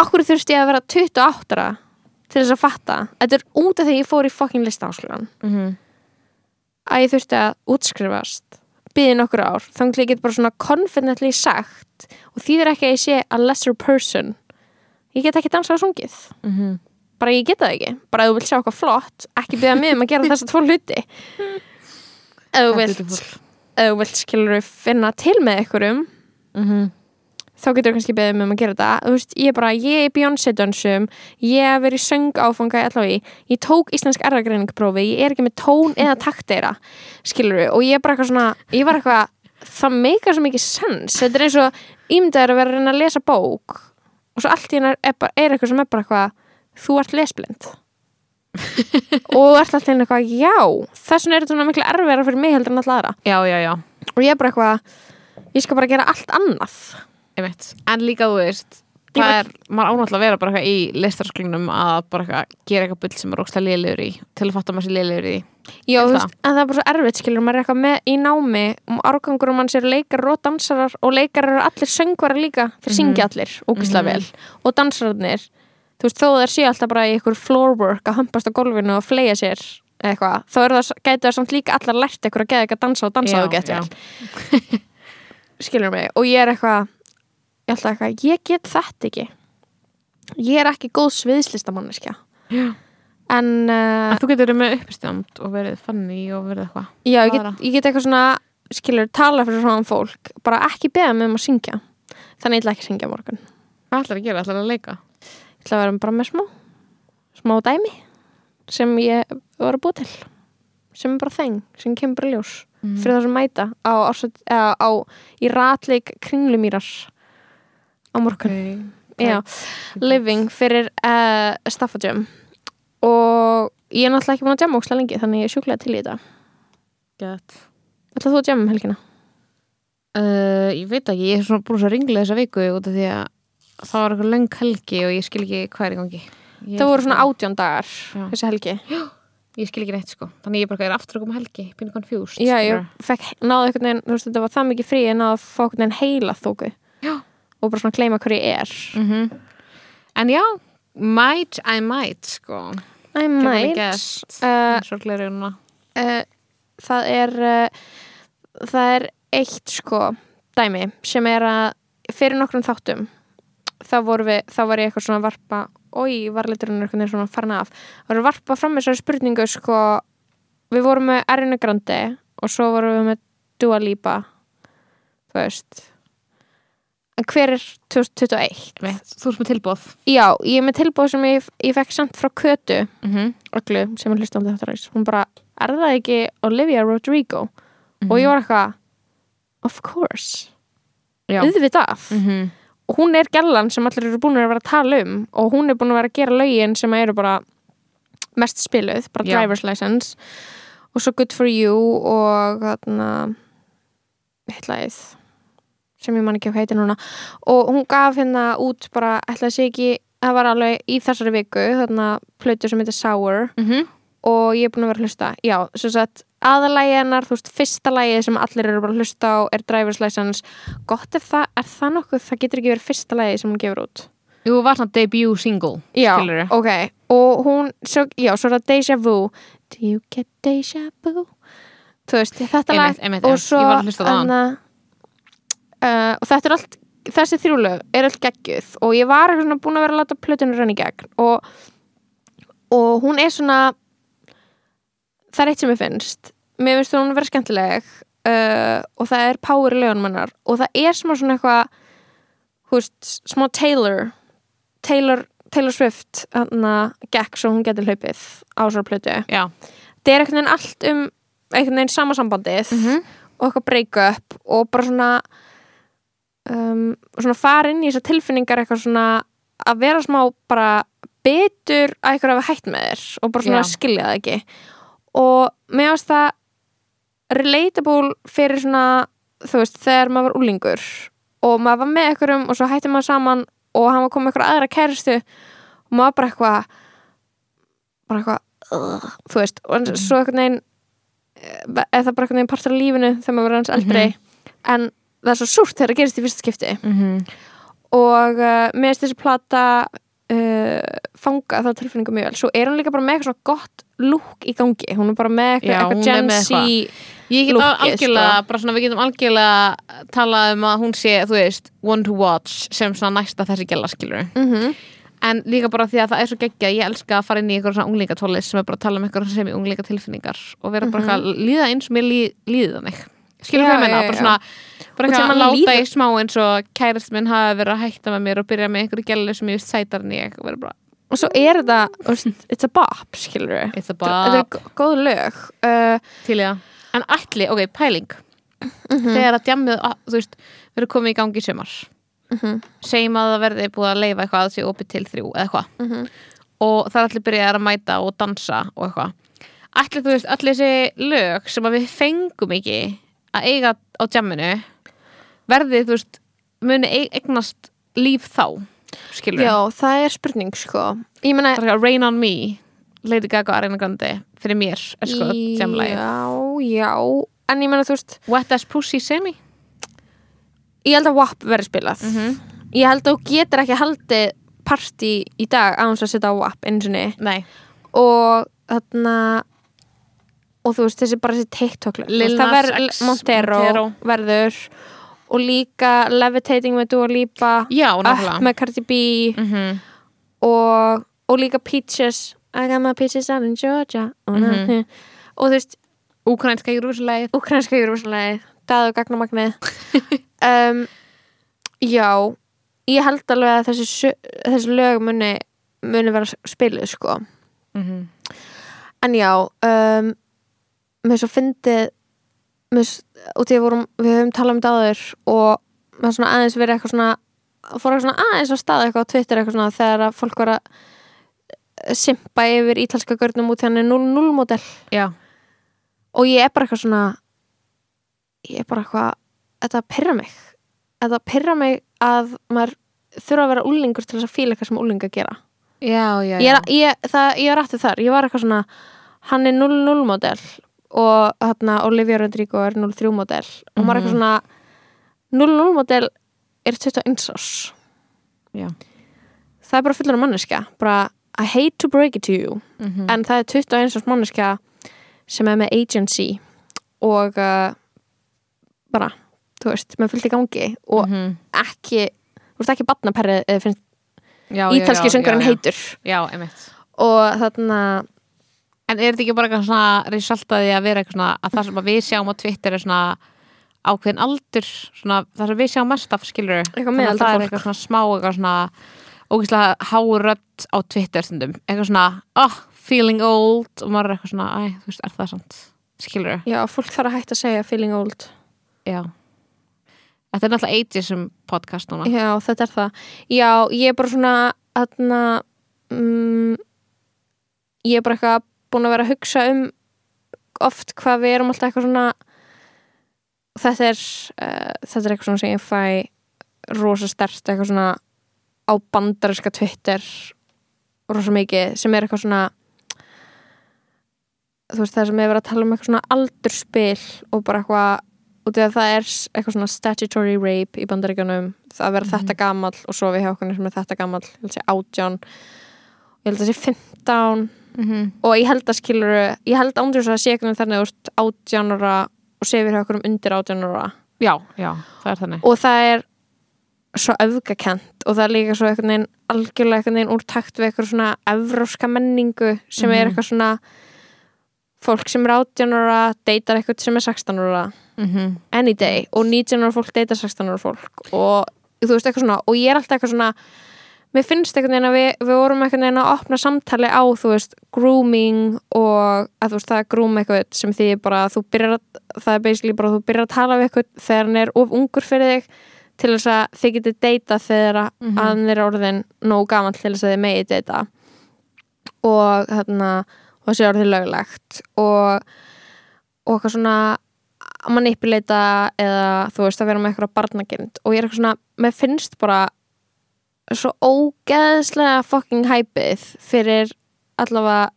Akkur þurfti ég að vera 28 ára til þess að fatta? Þetta er út af því ég fór í fucking listaháskólan mm að ég þurfti að útskrifast byðið nokkur ár. Þannig að ég get bara svona confidently sagt og þýðir ekki að ég sé a lesser person ég get ekki dansað og sungið. Mhm. bara ég get það ekki, bara ef þú vilt sjá eitthvað flott ekki byggja mig um að gera þessa tvo hluti. [laughs] Ef þú vilt ef þú vilt skilur finna til með einhverjum Mhm. þá getur þú kannski beðið mig um að gera þú veist, ég er bara, ég er Beyoncé dansum ég hef verið í söng áfanga í allavega ég tók íslensk erðagreiningprófi ég er ekki með tón eða takteira skilur og ég er bara eitthvað svona ég var eitthvað, það meikar svo mikið sens. Þetta er eins og ímyndaður að vera að reyna að lesa bók og svo allt í hennar er, er eitthvað sem er bara eitthvað þú ert lesblind. [laughs] Og þú ert alltaf eitthvað, já þess vegna er þetta svona miklu erfiðara fyrir mig heldur en alltaf aðra. Já, já, já, og ég er bara eitthvað ég skal bara gera allt annað. En líka þú veist Það er, maður ánáttúrulega að vera bara eitthvað í listarsklingnum að bara eitthvað gera eitthvað bull sem er ógstlega lélegur í til að fatta maður sér lélegur í. Já, þú veist, en það er bara svo erfitt skilur maður er eitthvað með í námi og árgangur um hans eru leikarar og dansarar og leikarar eru allir söngvarar líka þeir syngja allir, ógislega Mhm. vel. Og dansararnir, þú veist, þó þeir séu alltaf bara í ykkur floorwork að hampast á gólfinu og fleia sér eitthvað þá er það, samt líka allar lært ykkur að geða eitthvað dansa og dansa Já, og geta vel skilur mig, og ég er eitthvað ég er alltaf eitthvað, ég get þetta ekki. Ég er ekki góð sviðslistamanniska en uh, þú getur verið með uppistand og verið funny og verið eitthvað. Já, ég get, ég get eitthvað svona skilur, tala fyrir svona fólk bara ekki beða mig um að syngja. Þannig ég ætla ekki að syngja á morgun. Ég Hvað ætlar að gera? ætlar að leika? ætla að vera bara með smá smá dæmi sem ég var að búa til sem er bara þeng, sem kemur bara ljós. Mm. fyrir það sem mæta á, eða, á í ratleik kringlumýrar á morgun. Já, living fyrir uh, staffadjum og ég er náttúrulega ekki búin að djama ókslega lengi þannig ég er sjúklega til í þetta. Gett ætla þú að djama um helgina? Uh, ég veit ekki, ég er svona búin að ringla þessa viku út af því að það var eitthvað löng helgi og ég skil ekki hvað er í gangi. Ég, Það voru svona átján dagar Já. þessi helgi. Ég skil ekki neitt sko, þannig ég bara er aftur að koma helgi pínu konfjúst Já, ég fekk, náðu veist, þetta var það mikið frí en að fá veginn heila þóku Já. Og bara svona gleyma hver ég er. Mm en já, might I might sko. I might. uh, uh, það er uh, það er eitt sko dæmi sem er að fyrir nokkrum þáttum þá, voru við, þá var ég eitthvað svona varpa oi, var liturinn einhvern veginn svona farin af. Það að varpa fram þessari spurningu sko, við vorum með Arina Grandi og svo vorum við með Dua Lipa þú veist en hver er 2021? Veit, þú erst með tilbúð Já, ég er með tilbúð sem ég, ég fekk samt frá Kötu. Mm -hmm. öllu sem er hlust á þetta ræs hún bara, er það ekki Olivia Rodrigo? Og ég var eitthvað of course, já. auðvitað. Mm -hmm. og hún er gellan sem allir eru búin að vera að tala um. Og hún er búin að vera að gera lögin sem eru bara mest spiluð, bara Já. driver's license. Og svo Good For You og þarna hitlaðið sem ég man ekki hvað heitir núna. Og hún gaf hérna út bara, ætlaði sig ekki það var alveg í þessari viku þarna plötu sem heitir Sour. Mm -hmm. og ég er búin að vera að hlusta. Já, svo sagt aðalægi hennar, þú veist, fyrsta lægi sem allir eru bara að hlusta á er Driver's License. Gott ef það, er það nokkuð? Það getur ekki verið fyrsta lægi sem hún gefur út. Jú, var svona debut single já, skilurðu. ok, og hún svo, já, svo er það Deja Vu. Do you get Deja Vu? Þú veist, þetta lag. Og svo Ég var að hlusta á það þarna, uh, og þetta er allt þessi þrjúlög er allt geggjuð og ég var svona búin að vera að láta plötunum renni í gegn og, og hún er svona það er eitt sem ég finnst. Mér finnst hún vera skemmtileg uh, og það er power í lögunum hennar og það er smá svona eitthvað hú veist, smá Taylor Taylor, Taylor Swift hana, gekk svo hún getur hlaupið á svo plötu. Já, það er einhvern veginn allt um einhvern veginn sama sambandið Mhm. og eitthvað break-up og bara svona um, svona fara inn í þessar tilfinningar eitthvað svona að vera smá bara betur að eitthvað hafa hætt með þér og bara svona Já. skilja það ekki. Og mér finnst það relatable fyrir svona þú veist, þegar maður var úlingur og maður var með einhverjum og svo hætti maður saman og hann var komið eitthvað aðra kæristu og maður bara eitthvað bara eitthvað þú veist, og svo einhvern veginn eh, það bara einhvern veginn partur af lífinu þegar maður verður hans eldri. En það er svo súrt þegar það gerist í fyrsta skipti mm -hmm. og uh, mér finnst þessi plata uh, fanga það tilfinningu mjög vel svo er hún líka bara með eitthvað svona gott look í gangi hún er bara með eitthvað, er Gen Z Ég get Lookið, algjörlega, sko. við getum algjörlega talað um að hún sé, þú veist, one to watch sem svona næsta þessi gæla skilur Mhm. en líka bara því að það er svo geggja ég elska að fara inn í eitthvað svona unglingatólis sem er bara að tala um eitthvað sem í unglingatilfinningar og vera bara eitthvað að líða eins og mér líð, líði þannig skilur Mhm. Ég meina, já, bara svona bara sem að að láta líða- í smá eins og kærist minn hafi verið að hætta með mér og byrja með einhverju gæli sem ég veist sætar en ég og vera bara, og svo er þetta, it's a bop skilur it's a þetta er góð lög. Uh, til ég en ætli, ok, pæling. Mhm. þegar að djammið, að- þú veist verður komið í gangi í sumar. Mhm. segjum að það verði búið að leifa eitthvað að sé opið til þrjú eða eitthvað. Mhm. og það er allir byrjað að mæta og dansa og eitthvað. Ætli þú veist, allir þessi lög sem að við fengum ekki að eiga á djamminu verði, þú veist, muni eig- eignast líf þá skilur já, það er spurning sko. Ég meina, bara eitthvað, Rain on Me Lady Gaga Arena Grande fyrir mér er sko djamlægið já, já. En ég meina, þú veist, Wet as Pussy Semi? Ég held að WAP verði spilað. Mhm. ég held að þú getur ekki haldið partí í dag án þess að setja á WAP eins og niður Nei, og þarna og þú veist þessi bara þessi TikTok lög, þú Lil það Nas verður X, Montero, Montero. verður og líka Levitating með Dua Lipa já, Up með Cardi B mm og, og líka Peaches. I got my peaches out in Georgia. Og, Mhm. [laughs] og þú veist Úkrænska júruvísulegið Ukrainska júruvíslega daðu gagnamagnið [laughs] um, já ég held alveg að þessi, þessi lög muni, muni vera spiluð sko. Mm en já um, með svo fyndið og því vorum, við höfum talað um þetta áður og með svona aðeins verið eitthvað svona fór eitthvað svona aðeins að staða eitthvað á Twitter eitthvað svona þegar að fólk var að simpa yfir ítalska görnum út er 0-0 model. Já, og ég er bara eitthvað svona ég er bara eitthvað þetta pyrra mig. Þetta pyrra mig að maður þurfa að vera úlingur til þess að fíla eitthvað sem úlinga gera. Já, já, ég er, ég, það, ég er aftur þar, ég var eitthvað svona hann er 0-0 model og hérna Olivia Rodrigo er 0-3 model og maður er eitthvað svona 0-0 model er 21 árs Já. það er bara fullur af manneska bara I hate to break it to you Mhm. en það er 21 árs manneska sem er með agency og uh, bara, þú veist, með fullt í gangi og Mhm. ekki þú veist ekki batnaperrið ítalski söngurinn heitur Já, og þarna En er þetta ekki bara eitthvað svona risaltaði að vera eitthvað svona að það sem við sjáum á Twitter er svona ákveðin aldur svona það sem við sjáum mest af skilur Þannig að það er eitthvað svona smá eitthvað svona ógeðslega hárödd á Twitter stundum. Eitthvað svona, oh, feeling old. Og maður er eitthvað svona, æ, þú veist, er það sant skilur já, fólk þarf að hætta að segja feeling old. Já. Þetta er náttúrulega ageism podcast núna. Já, þetta er það. Já, ég er bara svona þarna um, ég er bara eitthvað búin að vera að hugsa um oft hvað við erum alltaf eitthvað svona þetta er uh, þetta er eitthvað svona sem ég fæ rosa stert eitthvað svona á bandariska Twitter rosa mikið sem er eitthvað svona þú veist það sem er verið að tala um eitthvað svona aldurspil og bara eitthvað út af að það er eitthvað svona statutory rape í bandaríkjunum það að vera þetta gamall og svo við hjá okkur sem er þetta gamall, ég held að sé átján ég held að sé 15 mm -hmm. og ég held að skilur ég held ándur þess að sé eitthvað þannig úr átján ára og sé við okkur um undir átján ára Já, já, það er þannig og það er svo öfgakent og það er líka svo einhvern veginn algjörlega einhvern veginn úr takt við eitthvað svona evróska menningu sem er Mhm. eitthvað svona fólk sem er 18 ára deytar eitthvað sem er 16 ára mm -hmm. any day og 19 ára fólk deytar 16 ára fólk og þú veist eitthvað svona og ég er alltaf eitthvað svona mér finnst einhvern veginn að við, við vorum einhvern veginn að opna samtali á þú veist grooming og að þú veist það er groom eitthvað sem því bara þú byrjar að það er basically bara þú byrjar að tala við eitthvað þegar hann er of ungur fyrir þig til þess að þið getið deyta þegar að Mhm. hann er orðin nóg gaman til þess að þið megið deyta og þarna og sé orðið löglegt. Og og eitthvað svona að manipulata eða þú veist að vera með eitthvað barnagirnd. Og ég er eitthvað svona, mér finnst bara svo ógeðslega fucking hæpið fyrir allavega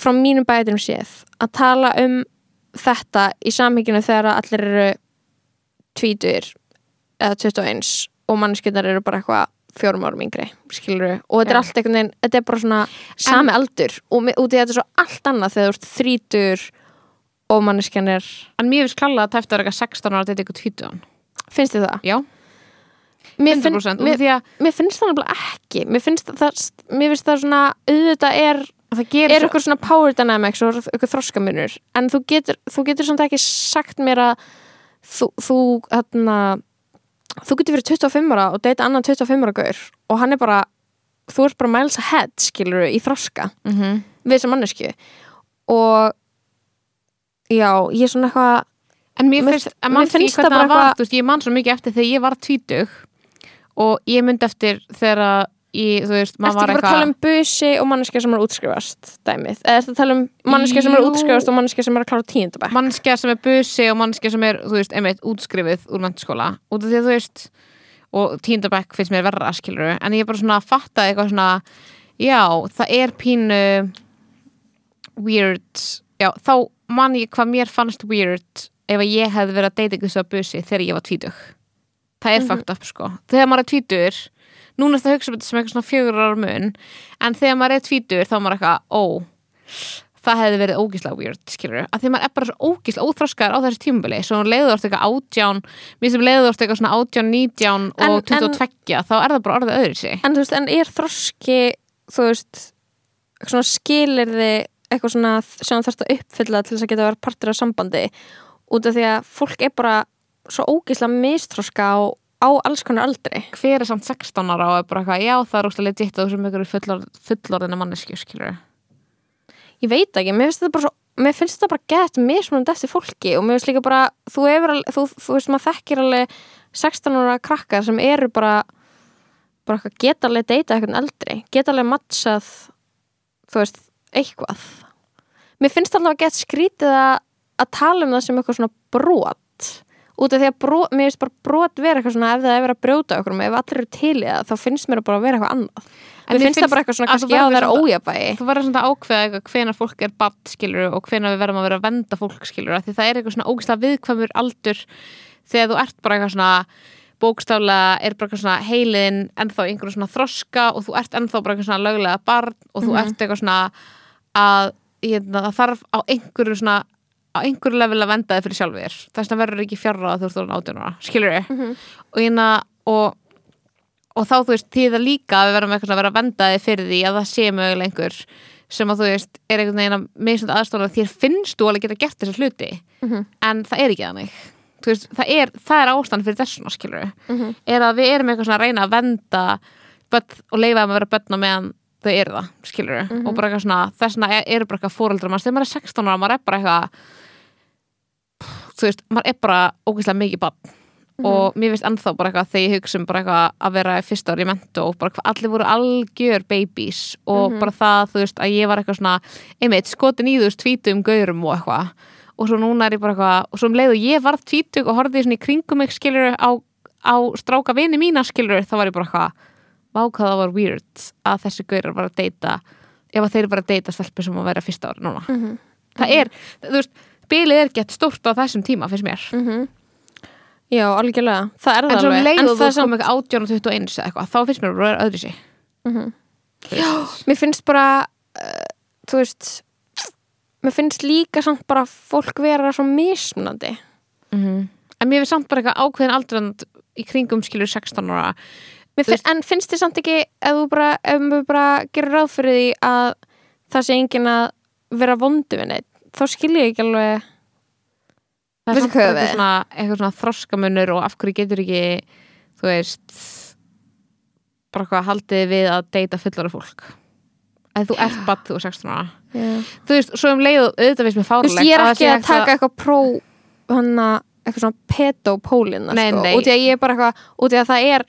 frá mínum bætum séð að tala um þetta í samhenginu þegar allir eru tvítur eða 21 og mannskjöndar eru bara eitthvað fjórum árum yngri skilur og þetta er Já. allt einhvern veginn þetta er bara svona sami aldur og út í þetta er svo allt annað þegar þú ert þrítur og manneskjan er En mér finnst klálega að tæft að vera eitthvað 16 ára þetta eitthvað 20 finnst þið það? Já, Mér, finn, 100% mér, að mér finnst það nefnilega ekki. Mér finnst það, mér finnst það svona auðvitað er, það er eitthvað svona power dynamics og eitthvað þroskamunur. En þú getur, þú getur samt ekki sagt mér að þú, þú, þarna, þú getur verið 25 ára og deyta annan 25 ára gaur og hann er bara þú ert bara miles ahead skilur í þroska mm við þessa mannesku og já, ég er svona eitthvað En mér Mér- finnst, mér mann því finnst það bara eitthvað- ég man svo mikið eftir þegar ég var tvítug og ég myndi eftir þegar að ég, þú veist, maður ekki var bara að tala eitthvað um busi og manneskja sem er útskrifast dæmið? Eða ertu að tala um manneskja sem er útskrifast og manneskja sem er að klára tíundabæk? mannskja sem er busi og mannskja sem er, þú veist, einmitt útskrifið úr mennskóla út af því að þú veist og tíndabæk finnst mér verra, skilur en ég er bara svona að fatta eitthvað svona já, það er pínu weird. Já, þá man ég hvað mér fannst weird ef ég hefði verið að deyta það er Mhm. fucked up, sko. Þegar maður er tvítur, núna er það að hugsa um þetta sem eitthvað svona fjögur ára mun en þegar maður er tvítur þá er maður eitthvað, ó það hefði verið ógíslega weird, skilur að því maður er bara svo ógíslega óþroskaður á þessi tímubili svo leiður orðið eitthvað átján mér sem leiður orðið eitthvað svona átján, nítján og 22, þá er það bara orðið öðru sig En þú veist, en er þroski, þú veist, svona skilir þið eitthvað svona sem þú þarfst að uppfylla til þess að geta að vera partur af sambandi? Út af því að fólk er bara svo ógislega mistróska á, á alls konar aldri. hver er samt 16 ára og er bara eitthvað, já það er ógstlega legit og þessum ykkur fullor, fullorðina mannesku, skilur Ég veit ekki, mér finnst þetta bara svo mér finnst þetta bara gett mismunandi eftir fólki og mér finnst líka bara, þú hefur þú, þú veist, maður þekkir alveg 16 ára krakkar sem eru bara bara geta alveg deyta eitthvað eldri, geta alveg matchað þú veist, eitthvað. Mér finnst alltaf að gett skrítið að, að tala um það sem eitthvað svona brot út af því að brot, mér finnst bara brot vera eitthvað svona ef það er verið að brjóta okkur ef allir eru til í það, þá finnst mér að bara vera eitthvað annað En mér finnst það bara eitthvað svona að kannski já það er ójafægi þú verður svona að ákveða eitthvað hvenar fólk er badd, skilur og hvenar við verðum að vera að venda fólk, skilur því það er eitthvað svona ógstlega viðkvæmur aldur þegar þú ert bara eitthvað svona bókstaflega er bara eitthvað svona heilin ennþá í einhverju svona þroska og þú ert ennþá bara eitthvað svona löglega barn og þú Mhm. ert eitthvað svona að það þarf á einhverju svona á einhverju level að venda þig fyrir sjálfur þess vegna verður ekki fjarrað að þú ert orðin 18 ára skilur við Mhm. og, hérna, og, og þá þú veist það líka að við verðum eitthvað að vera að venda þig fyrir því að það sé mögulega einhver sem að þú veist er einhvern veginn að misnandi aðstofna þér finnst þú alveg geta gert þessa hluti Mhm. en það er ekki þannig veist, það, er, það er ástand fyrir þessuna skilur Mhm. er að við erum eitthvað svona að reyna að venda börn og leifa þeim að vera börn á meðan þau eru það, skilur Mhm. og bara eitthvað svona, þessna er, eru bara eitthvað fóreldrar manns, þegar maður er 16 ára, maður er bara eitthvað þú veist, maður er bara ógeðslega mikið barn Mhm. og mér finnst ennþá bara eitthvað þegar ég hugsa um bara eitthvað að vera í fyrsta ári í mentó og bara allir voru algjör babies og Mhm. bara það, þú veist, að ég var eitthvað svona einmitt, skotin í þú veist, tvítum gaurum og eitthvað og svo núna er ég bara eitthvað og svo um leið og ég varð tvítug og horfði svona í kringum mig skilur á, á stráka vini mína skilur þá var ég bara eitthvað vá hvað það var weird að þessi gaurar var að deyta ef að þeir bara að deyta stelpur sem að vera fyrsta ári núna Mhm. það er, þú veist, bilið er gett stórt á þessum tíma, finnst mér. Mhm. Já, algjörlega, það er það svo alveg. En og það þú kom ekki 18 og 21 eða eitthvað, þá finnst mér að vera öðru sig Mhm. Mér finnst bara uh, þú veist mér finnst líka samt bara fólk vera svo mismunandi. En mér finnst samt bara eitthvað ákveðin aldrand í kringum skilur 16 ára. Finn, En finnst þið samt ekki ef þú bara, við bara gerum ráð fyrir því að það sé engin að vera vondu við neitt þá skil ég ekki alveg. Það er samt bara eitthvað svona, eitthvað svona þroskamunur og af hverju getur ekki þú veist bara hvað haldið við að deyta fullara fólk. Að þú ert badd þú er 16 ára. Já. þú veist, svo um leið og auðvitað finnst mér fárlegt veist, ég er ekki að hægt taka eitthvað pró hana, eitthvað svona pedopólina sko, út í að ég er bara eitthvað út í að það er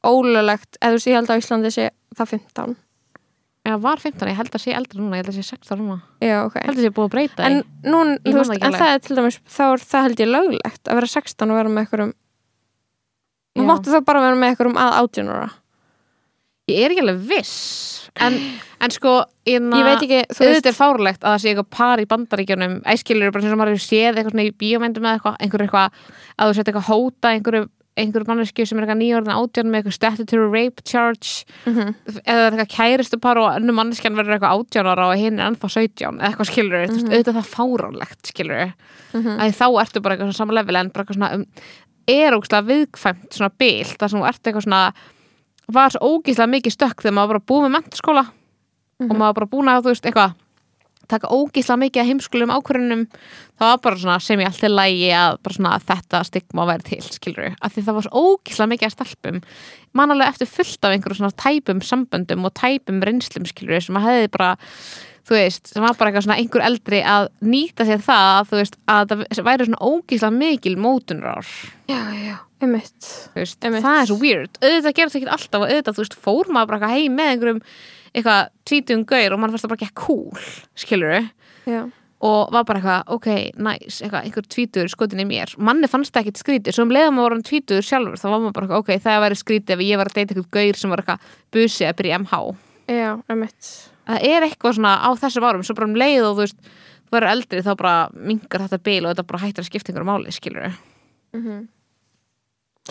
ólöglegt eða þú veist, ég held að Íslandi sé það 15 Já, var 15, ég held að sé eldra núna, ég held að sé 16 núna. Já, ok. Ég held að sé búið að breyta En, því. nún, Ég þú veist, en það er til dæmis þá er það held ég löglegt að vera 16 og vera með einhverjum Já. Máttu þá bara vera með einhverjum að 18 ára. Ég er ekki alveg viss. En, [gasps] en sko, inna, Ég veit ekki, þú veist er fárlegt að það sé eitthvað par í bandaríkjunum. Æskilur bara sem maður séð eitthvað svona í bíómyndum eða eitthvað, einhver eitthvað að þú sett eitthvað hóta einhverju, einhver manneski sem er eitthvað nýjórðin átján með eitthvað statutory rape charge Mhm. eða það er eitthvað kæristu par og önnu manneskjan verður eitthvað átján ára og hinn er ennþá 17 eða eitthvað skilur, mm -hmm. auðvitað það fáránlegt skilur, Mhm. að þá ertu bara eitthvað svona sama level en bara eitthvað svona um, er ógslag viðkvæmt svona bil þar sem þú ert eitthvað svona var svo ógíslega mikið stökk þegar maður bara búið með mentaskóla og maður bara búin að þú veist eitthvað taka ógíslega mikið að heimskulum ákvörunum það var bara svona sem ég alltaf lægi að bara svona að þetta stigma væri til skilur af því það var svo ógíslega mikið að stelpum mannalega eftir fullt af einhverjum svona tæpum samböndum og tæpum reynslum skilur sem að hefði bara þú veist, sem var bara eitthvað svona einhver eldri að nýta sér það, þú veist, að það væri svona ógíslega mikil mótunrar já, já, einmitt. Það er svo weird. Auðvitað gerði það ekki alltaf og auðvitað, þú veist, fór maður bara heim með einhverjum eitthvað tvítum gaur og maður fannst það bara ekki cool skilur já, og var bara eitthvað, ok, nice eitthvað, einhver tvítur skotin í mér. Manni fannst það ekkit skrítið, svo um leiðum maður voru tvítur sjálfur, þá var maður bara eitthvað, ok, það væri skrítið ef ég var að deyta einhvern gaur sem var eitthvað busi að byrja MH já, það er eitthvað svona á þessum árum svo bara um leið og þú veist, þú verður eldri þá bara mingar þetta bil og þetta bara hættir að skipta einhverju máli, skilur Mhm.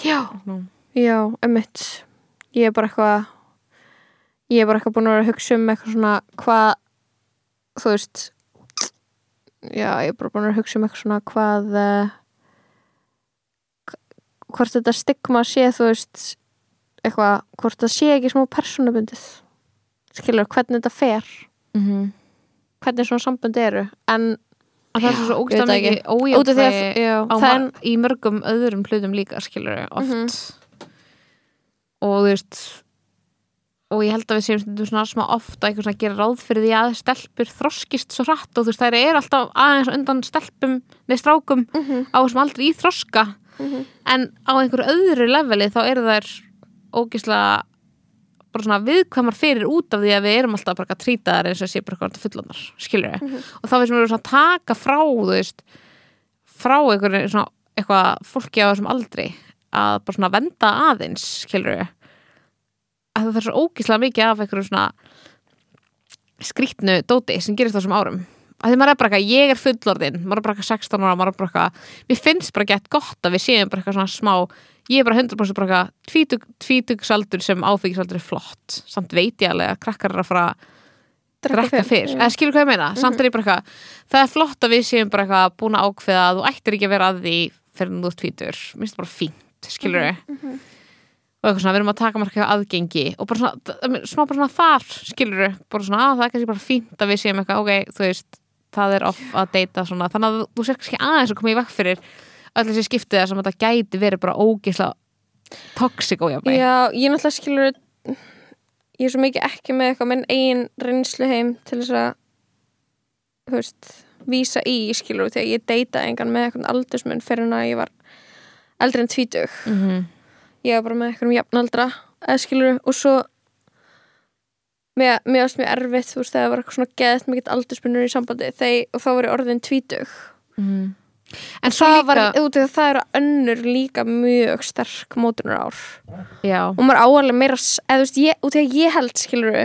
já, Nú. já, einmitt. Ég er bara eitthvað ég er bara eitthvað búin að vera að hugsa um eitthvað svona hvað þú veist já, ég er bara búin að vera að hugsa um eitthvað svona hvað uh, hvort þetta stigma sé þú veist eitthvað, hvort það sé ekki smá persónabundið skilur, hvernig þetta fer mm -hmm. hvernig svona sambund eru en að það er svo mikið ekki. mar- í mörgum öðrum hlutum líka skilur oft Mhm. og þú veist og ég held að við séum svona smá ofta eitthvað svona að gera ráð fyrir því að stelpur þroskist svo hratt og þú veist þær eru alltaf aðeins undan stelpum nei strákum Mhm. á þessum aldrei í þroska Mhm. en á einhverju öðru leveli þá eru þær ógislega bara svona viðkvæmar fyrir út af því að við erum alltaf bara að trýta þær eins og sé bara eitthvað fullanar, skilur við og þá við sem við erum svona að taka frá þú veist, frá einhverju svona eitthvað fólki á þessum aldri að bara svona venda aðeins skilur við að það er svo ógislega mikið af einhverju svona skrítnu dóti sem gerist þessum árum. Að því maður er bara eitthvað, ég er fullorðinn maður er bara eitthvað 16 ára, maður er bara eitthvað mér finnst bara gett gott að við séum bara eitthvað svona smá ég er bara 100% bara eitthvað tvítug, tvítugsaldur sem áfengisaldur er flott. Samt veit ég alveg að krakkar er að fara drekka fyrr, eða skilur hvað ég meina? Samt er ég bara eitthvað, það er flott að við séum bara eitthvað búin að ákveða að þú ættir ekki að vera að því fyrir og eitthvað svona, við erum að taka marka aðgengi og bara svona, smá bara svona þar skilur við, bara svona, að það er kannski bara fínt að við séum eitthvað, ok, þú veist það er off að deyta svona, þannig að þú sér kannski aðeins að koma í vekk fyrir öll þessi skiptið sem þetta gæti verið bara ógisla toxic ójafni Já, ég náttúrulega skilur ég er svo mikið ekki með eitthvað minn eigin reynslu heim til þess að þú veist, vísa í skilur þegar ég deyta engan með eitthvað aldursmun fyrir en að ég var eldri en tvítug. Mm -hmm. Ég var bara með eitthvað um jafnaldra eða skilur og svo mér, varst mjög erfitt þú veist þegar það var eitthvað svona geðt mikið aldursmunur í sambandi þegar, og þá var ég orðin tvítug. En svo það líka var, út af því að það eru önnur líka mjög sterk mótunar ár já, og maður áalega meira eða þú veist, ég, út í að ég held skilur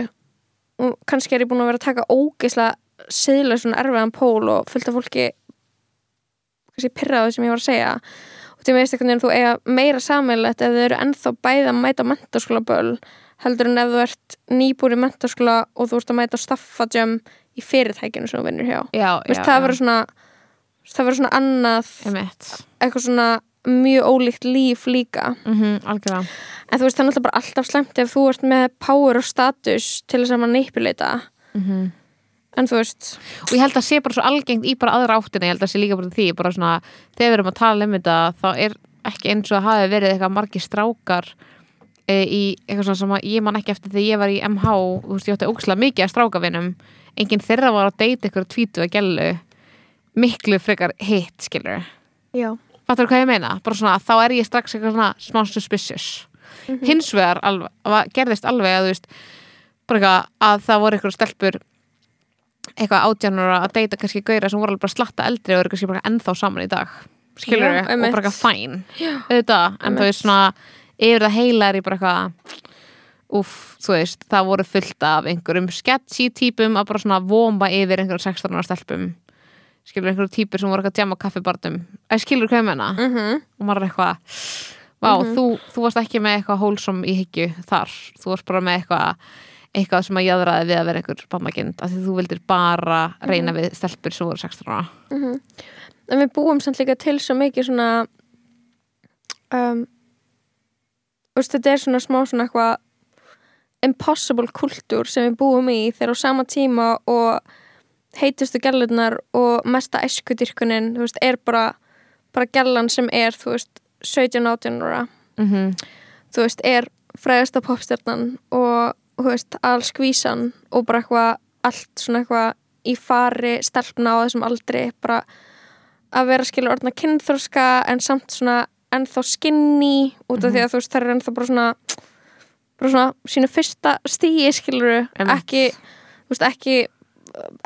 og kannski er ég búin að vera að taka ógeislega seðlega svona erfiðan pól og fullt af fólki kannski pyrraðu sem ég var að segja því meðist einhvern veginn þú eiga meira sammeilegt ef þau eru ennþá bæði að mæta mentaskóla böl heldur en ef þú ert nýbúri mentaskóla og þú ert að mæta staffadjum í fyrirtækinu sem þú vinnur hjá. Já, Veist, já, það verður svona það verður svona annað eitthvað svona mjög ólíkt líf líka. Mhm, algjörlega. En þú veist, það er náttúrulega bara alltaf slemt ef þú ert með power og status til þess að maður neipileita. Mhm. En þú veist, og ég held að sé bara svo algengt í bara aðra áttina ég held að sé líka bara því bara svona, þegar við erum að tala um þetta þá er ekki eins og að hafi verið eitthvað margir strákar e, í eitthvað svona sem ég man ekki eftir þegar ég var í MH þú veist ég átti ókslega mikið að strákavinum. Enginn þeirra var að deyta ykkur tvítu að gælu miklu frekar hitt skilur já. fattur hvað ég meina, bara svona þá er ég strax eitthvað svona smá suspicious. Hins vegar alveg, gerðist alveg að þú veist bara eitthvað að það voru eitthvað stelpur eitthvað átjánur að deyta kannski gauðra sem voru alveg bara slatta eldri og eru kannski bara ennþá saman í dag. Skilur Já, og bara eitthvað fæn auðvitað, en þú veist svona yfir það heila er ég bara eitthvað úff, þú veist, það voru fullt af einhverjum sketchy típum að bara svona vomba yfir einhverjum 16 ára stelpum. Skilur einhverjum típur sem voru eitthvað að djama kaffibardum að skilur hvað ég menna Mm -hmm. og maður er eitthvað Vá, þú, þú varst ekki með eitthvað hólsom í hyggju þar, þú varst bara með eitthvað eitthvað sem að jaðraði við að vera einhver barnagind, af því þú vildir bara reyna við stelpur sem voru 16 ára. En við búum samt líka til svo mikið svona um, veist, þetta er svona smá svona eitthvað impossible kultúr sem við búum í þegar á sama tíma og heitustu gælunar og mesta æskudyrkunin, þú veist, er bara bara gælan sem er, þú veist 17-18 ára. Mm -hmm. þú veist, er fræðasta popstjarnan og, þú veist, alls skvísan og bara eitthvað, allt svona eitthvað í fari, stelpna á þessum aldri bara að vera skilur orðna kynþróska en samt svona ennþá skinny út af því að þú veist, það er ennþá bara svona bara svona sínu fyrsta stíi skiluru, Einmitt. ekki þú veist, ekki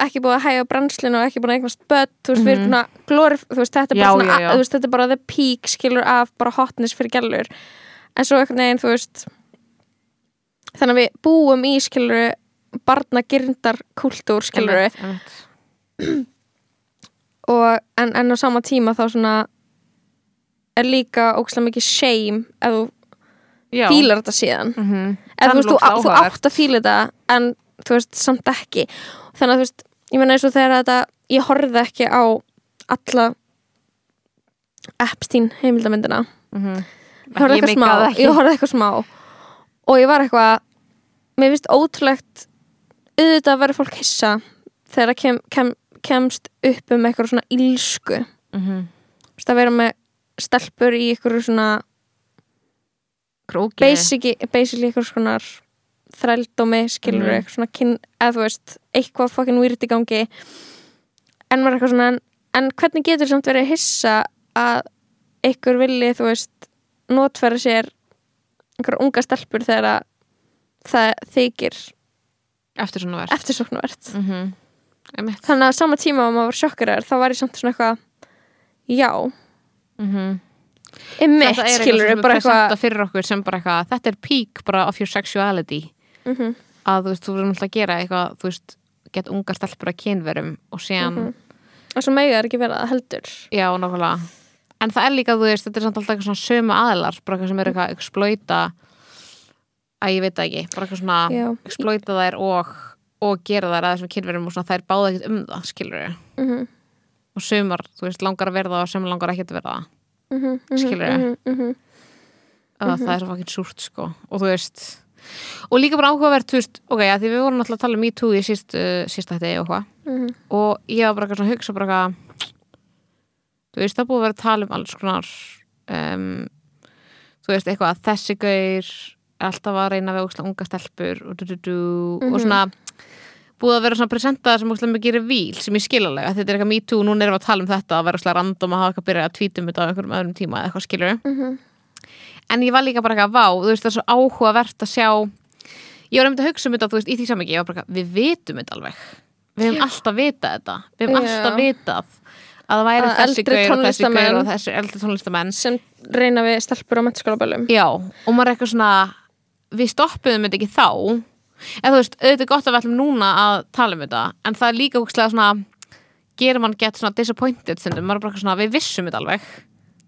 ekki búið að hæga brennslinu og ekki búið að eignast börn þú veist, við erum svona glorif, þú veist, þetta er bara Já, svona, já, já. þú veist, þetta er bara the peak skilur af bara hotness fyrir gælur en svo einhvern veginn, þú veist þannig að við búum í skiluru barnagirndar kultúr skiluru [clears throat] og en, en á sama tíma þá svona er líka ógslag mikið shame ef þú Já. fílar þetta síðan. Mhm. eða þú veist, þú, þú átt að fíla þetta en þú veist, samt ekki. Þannig að þú veist, ég meina eins og þegar þetta ég horfði ekki á alla Epstein heimildamindina ég horfði Ég eitthvað smá, meikaði ekki. ég horfði eitthvað smá. Og ég var eitthvað mér finnst ótrúlegt auðvitað að vera fólk hissa þegar það kem, kem, kemst upp um eitthvað svona ílsku. Þú veist, að vera með stelpur í eitthvað svona basically, basically eitthvað svona þrældómi, skilur Mhm. eitthvað svona kyn, eða þú veist, eitthvað fucking weird í gangi en er eitthvað svona en, en hvernig getur samt verið hissa að ykkur vilji, þú veist notfæra sér einhverja unga stelpur þegar að það þykir Eftir svona verð eftirsóknarvert. Mm -hmm. Einmitt. Þannig að sama tíma að maður var sjokkar þá var ég samt svona eitthvað já, mm ymmit, Þetta er eitthvað sem bara presenta fyrir okkur sem bara eitthvað Þetta er peak bara of your sexuality. Mhm, að þú veist, þú verður náttúrulega að gera eitthvað þú veist, get unga stelpur að kynverum og síðan, Mhm. og svo megið er ekki verið að heldur. Já, nákvæmlega. En það er líka, þú veist, þetta er samt alltaf eitthvað svona sömu aðilar, bara eitthvað sem er eitthvað að exploita að ég veit ekki bara eitthvað svona, Já. exploita þær og, og gera þær að þessum kynverum og svona þær báða ekkert um það, skilur mhm, og sömur, þú veist, langar að verða og sömur langar ekki að verða mhm, mhm, Skilurðu? mhm, mhm. að það er svo fucking súrt sko og þú veist og líka bara áhugavert, þú veist, ok, að því við vorum alltaf að tala um Me Too í síst, uh, síst hætti og hvað Mhm. og ég var bara eitthvað svona hugsa bara eitthvað þú veist, það búið að vera að tala um alls konar um, þú veist, eitthvað að þessi gaur er alltaf að reyna við unga stelpur og, du, du, du, Mhm. og svona búið að vera svona presentað sem ógslag mikið revíl sem ég skilalega, þetta er eitthvað Me Too núna erum við að tala um þetta að vera ógslag random að hafa eitthvað að byrja að tvítum þetta á einhverjum öðrum tíma eða eitthvað skilur Mhm. en ég var líka bara eitthvað vá, þú veist það er svo áhugavert að sjá. Ég var einmitt að hugsa um þetta, þú veist, í því saman ekki við vitum þetta alveg. Við hefum alltaf vitað þetta. Við hefum alltaf vitað að það væri Að þessi gaur og þessi gaur og þessi eldri tónlistamenn sem reyna við stelpur á mennskólaböllum já, og maður er eitthvað svona við stoppuðum þetta ekki þá. Eða þú veist, auðvitað er gott að við ætlum núna að tala um þetta, en það er líka úkslega svona, gerir mann gett svona disappointed stundum, maður er bara svona, við vissum þetta alveg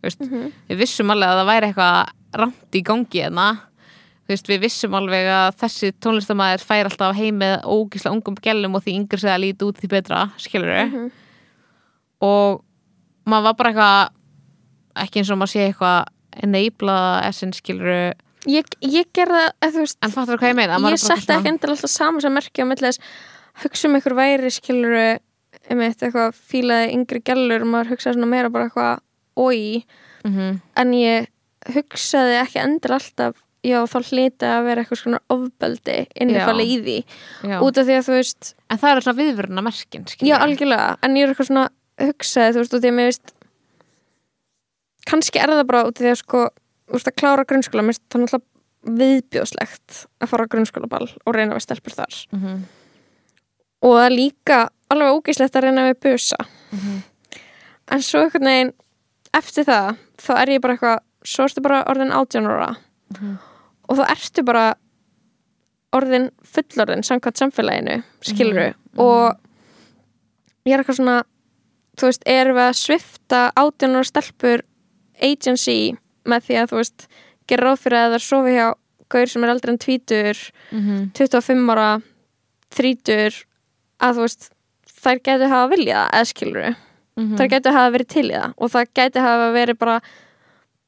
veist, við vissum alveg að það væri eitthvað rand í gangi hérna. Þú veist, við vissum alveg að þessi tónlistamæður fær alltaf heim með ógislega ungum gælum og því yngri segja að líti út því betra, skilur Mhm. og maður var bara eitthvað ekki eins og maður sé eitthvað enabla essin, skilur ég, ég gerða, þú veist en fattur hvað ég meina? Er ég svona- ekki endilega alltaf saman sem merkja milli þess hugsa um einhver væri skiluru einmitt eitthvað fílaði yngri gælur maður hugsaði svona meira bara eitthvað oi, Mhm. en ég hugsaði ekki endilega alltaf já þá hlyti að vera eitthvað svona ofbeldi innifalið í því Já. út af því að þú veist en það eru svona viðvöruna merkin já algjörlega, en ég er eitthvað svona hugsaði þú veist út af því að mér veist kannski er það bara út af því að sko veist að klára grunnskóla, mér finnst það náttúrulega viðbjóðslegt að fara á grunnskólaball og reyna við stelpur þar. Mhm. og það er líka alveg ógíslegt að reyna við busa. En svo einhvern veginn eftir það, þá er ég bara eitthvað svo ertu bara orðin 18 ára. Og þá ertu bara orðin fullorðin samkvæmt samfélaginu, skiluru og ég er eitthvað svona þú veist, erum við að svifta 18 ára stelpur agency með því að þú veist gera ráð fyrir að það sofi hjá gaur sem er eldri en tvítur Mhm. 25 ára þrítur að þú veist þær gætu hafa viljað eða skilur Mhm. þær gætu hafa verið til í það og það gæti hafa verið bara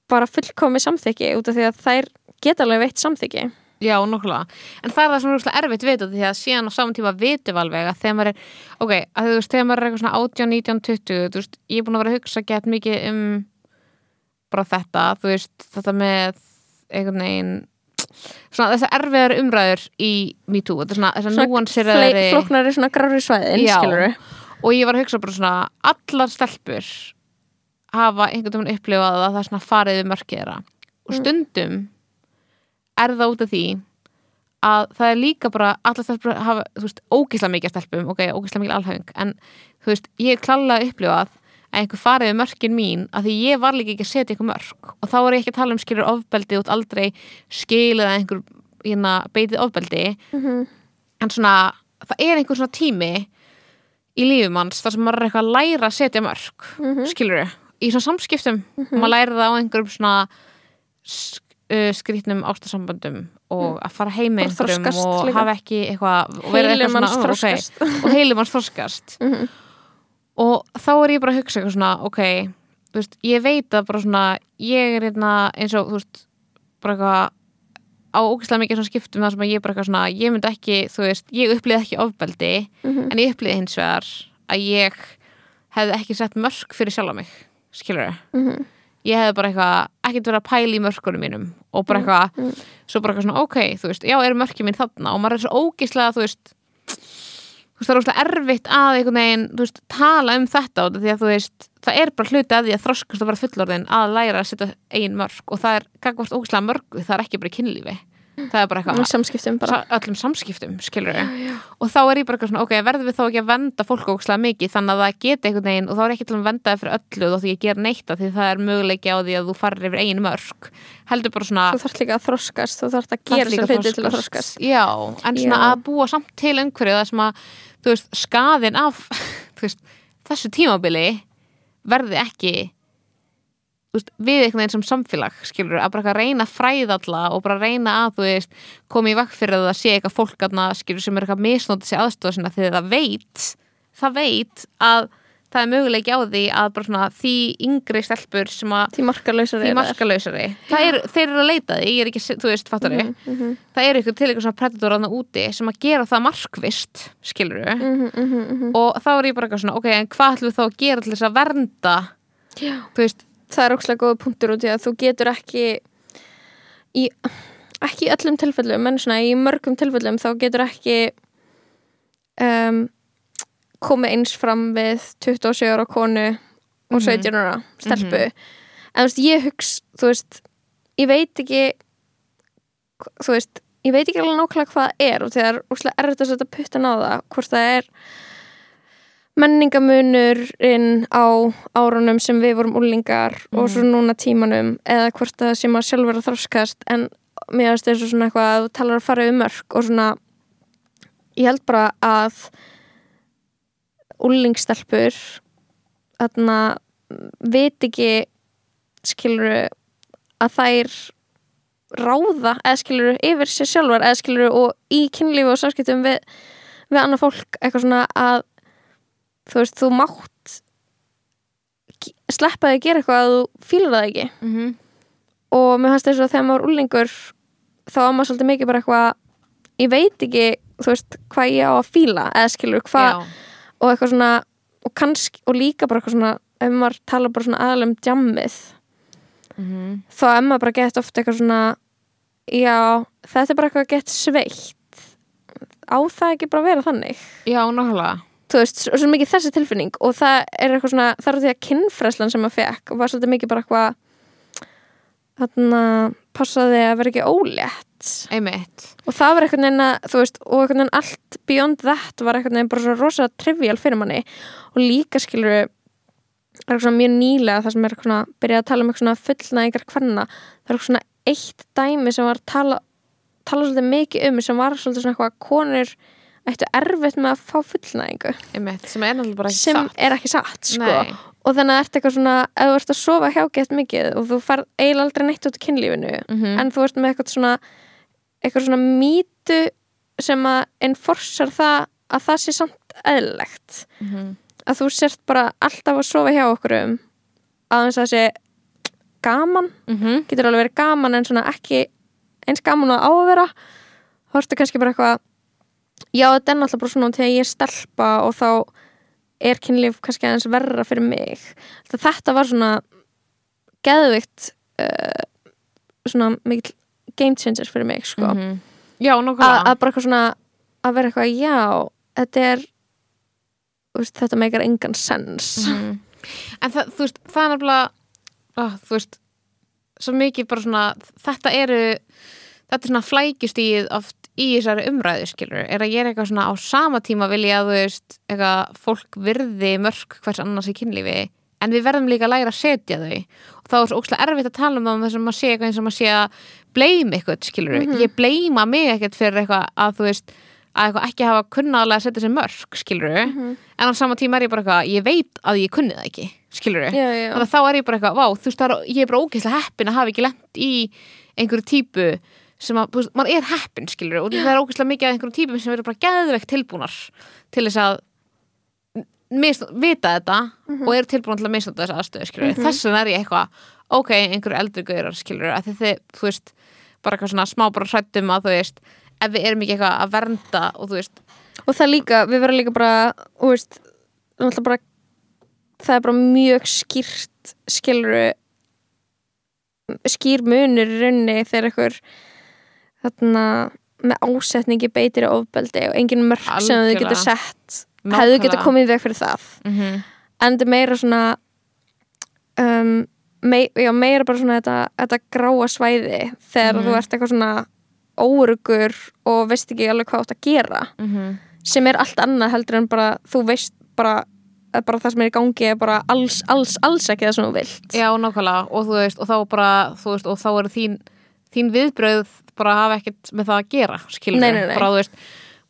bara fullkomi samþykki út af því að þær geta alveg veitt samþykki Já, nokkulega. En það er það sem er úrslega erfitt við þetta því að síðan á saman tíma vitum alveg að þegar maður er, ok, að þú veist, þegar maður er eitthvað svona 18, 19, 20, þú veist, ég er búin að vera að hugsa gett mikið um bara þetta, þú veist, þetta með einhvern veginn svona þessar erfiðar umræður í MeToo, þessar núanseraðari flóknari svona grári svæðin skilur og ég var að hugsa bara svona allar stelpur hafa einhvern veginn upplifað að það er svona farið við mörkið þeirra. Og stundum er það út af því að það er líka bara allar stelpur hafa, þú veist, ógislega mikið stelpum ok, ógislega mikið alhæfing en þú veist, ég er klálega upplifað að einhver farið við mörkin mín að því ég var líka ekki að setja einhver mörk. Og þá er ég ekki að tala um skilur ofbeldi út aldrei skilið að einhver hérna, beitið ofbeldi. En svona, það er einhver svona tími í lífum hans þar sem maður er eitthvað að læra að setja mörk mm skilur í svona samskiptum. Maður læra það á einhverjum svona sk uh, skrýtnum ástasamböndum og að fara heim með einhverjum og hafa ekki eitthvað og Heilum ok, þroskast. og heilum hans þroskast og þá er ég bara að hugsa eitthvað svona ok, þú veist, ég veit að bara svona, ég er hérna eins og, þú veist, bara eitthvað á ógeðslega mikið svona skiptum þar sem að ég bara eitthvað svona, ég myndi ekki, þú veist ég upplýði ekki ofbeldi, en ég upplýði hins vegar að ég hefði ekki sett mörk fyrir sjálfa mig skilur þau ég hefði bara eitthvað, ekkert verið að pæla í mörkunum mínum og bara eitthvað, svo bara eitthvað svona ok, þú veist, já, eru mörkin mín þarna? Og maður er svo ógeðslega, þú veist þú veist, það er ógeðslega erfitt að einhvern veginn, þú veist, tala um þetta og því að þú veist, það er bara hluti að því að þroskast og vera fullorðin að læra að setja eigin mörk og það er gagvart ógeðslega mörgu, það er ekki bara kynlífi það er bara eitthvað samskiptum bara. Öllum samskiptum, skilur og þá er ég bara eitthvað svona, ok, verðum við þá ekki að venda fólk ókslega mikið, þannig að það geti einhvern veginn og þá er ekki til að venda það fyrir öllu og þá því ég ger neitt að því það er möguleiki á því að þú farir yfir einu mörk. Heldur bara svona þú þarf líka að þroskast þú þarf að gera líka sér hluti til að þroskast. já, en svona Já. að búa samt til einhverju það sem að, þú veist, skaðin af [laughs] þú veist, þessu tímabili verði ekki þú veist, við einhvern veginn sem samfélag skilur, að bara reyna að fræða alla og bara reyna að, þú veist, koma í vakt fyrir að það sé eitthvað fólk aðna, skilur, sem er eitthvað misnótið sér aðstofa sinna þegar það veit það veit að það er möguleiki á því að bara svona því yngri stelpur sem að því markalausari því markalausari. Er, þeir eru að leita því, ég er ekki, þú veist, fattar Mhm, það eru ykkur til ykkur svona predator aðna úti sem að gera það markvist skilur Mhm, og þá er ég bara eitthvað svona, ok, en hvað ætlum við þá að gera til þess að vernda Já. þú veist, það er ókslega góða punktur út í að þú getur ekki í, ekki í öllum tilfellum en svona í mörgum tilfellum þá getur ekki um, komið eins fram við 27 ára konu og 17 ára stelpu. En þú veist, ég hugс þú veist, ég veit ekki þú veist ég veit ekki alveg nákvæmlega hvað það er og þegar úrslega erfitt að setja puttan á það hvort það er menningamunurinn á árunum sem við vorum úlingar og svo núna tímanum eða hvort það sem að sjálfur að þroskast en mér finnst þessu svona eitthvað að þú talar að fara um mörg og svona ég held bara að úlingstelpur þarna veit ekki skiluru að þær ráða eða skiluru yfir sér sjálfar eða skiluru og í kynlífi og samskiptum við, við annað fólk eitthvað svona að þú veist, þú mátt sleppa því að gera eitthvað að þú fílar það ekki. Mm -hmm. og mér fannst þess að þegar maður er úlingur þá á maður svolítið mikið bara eitthvað ég veit ekki, þú veist, hvað ég á að fíla eða skilur hvað og eitthvað svona, og kannski og líka bara eitthvað svona, ef maður tala bara svona aðalega um djammið mm þá er maður bara gett ofta eitthvað svona já, þetta er bara eitthvað gett sveitt. Á það ekki bara vera þannig? Já, nákvæmlega þú veist, svo, svo mikið þessi tilfinning og það er eitthvað svona, það er því að kynfræslan sem maður fekk var svolítið mikið bara eitthvað þarna passaði að vera ekki ólétt. Einmitt. Og það var eitthvað neina, þú veist og eitthvað neina allt beyond that var eitthvað neina bara svo rosa trivial fyrir manni. Og líka skilur er eitthvað svona mjög nýlega það sem er eitthvað svona byrjað að tala um eitthvað svona fullnæðingar hvenna það er eitthvað svona eitt dæmi sem var að tala tala svolítið mikið um sem var svolítið svona eitthvað að konur ættu erfitt með að fá fullnæðingu sem er náttúrulega bara ekki sem satt er ekki satt sko. Nei. og þannig að ert eitthvað svona ef þú ert að sofa hjá gett mikið og þú farð eiginlega aldrei neitt út í kynlífinu Mhm. en þú ert með eitthvað svona eitthvað svona mýtu sem að enforsar það að það sé samt eðlilegt Mhm. að þú sért bara alltaf að sofa hjá okkur um aðeins að það sé gaman, Mhm. getur alveg verið gaman en svona ekki eins gaman það að vera þá ertu kannski bara eitthvað já þetta er náttúrulega bara svona þegar ég er stelpa og þá er kynlíf kannski aðeins verra fyrir mig þetta var svona geðvikt uh, svona mikil game changer fyrir mig sko Mhm. Já, að, bara eitthvað svona að vera eitthvað, já, þetta er veist, þetta meikar engan sens Mhm. En það, þú veist, það er nefnilega ó, þú veist svo mikið bara svona, þetta eru þetta er svona flækjustíð oft í þessari umræðu, skilur er að ég er eitthvað svona á sama tíma vil ég að þú veist eitthvað fólk virði mörg hvers annars í kynlífi en við verðum líka að læra að setja þau. Og þá er svo ókslega erfitt að tala um það þess að maður sé eitthvað eins og maður sé að bleima eitthvað, skilur ég bleima mig ekkert fyrir eitthvað að þú veist að eitthvað ekki hafa kunnaðlega að setja sér mörg, skilur en á sama tíma er ég bara eitthvað, ég veit að ég kunni það ekki, skilur þannig að þá er ég bara eitthvað, vá, þú veist, er, ég er bara ógeðslega heppin að hafa ekki lent í einhverju típu sem að, veist, maður er heppin, skilur og það er ógeðslega mikið af einhverju típum sem eru bara geðveikt tilbúnar til þess að mis, vita þetta og eru tilbúnar til að misnota þessa aðstöðu, skilur þess vegna er ég eitthvað, ok, einhverju eldri gaurar, skilur, að þið, þú veist bara eitthvað svona smá bara hrættum að þú veist ef við erum ekki eitthvað að vernda og þú veist, og það líka, við verðum líka bara þú veist, bara það er bara mjög skýrt skiluru skýr munur í rauninni þegar einhver þarna með ásetningi beitir í ofbeldi og engin mörg sem þau Algjörlega. getur sett hefðu Nákvæmlega. getur komið í veg fyrir það mm en þetta er meira svona um, mei, já, meira bara svona þetta, þetta gráa svæði þegar Mhm. þú ert eitthvað svona órugur og veist ekki alveg hvað átt að gera sem er allt annað heldur en bara þú veist bara, að bara það sem er í gangi er bara alls, alls, alls ekki það sem þú vilt Já, nákvæmlega og þú veist, og þá bara þú veist, og þá eru þín, þín viðbröð bara hafa ekkert með það að gera skilur Nei, nei, nei. bara þú veist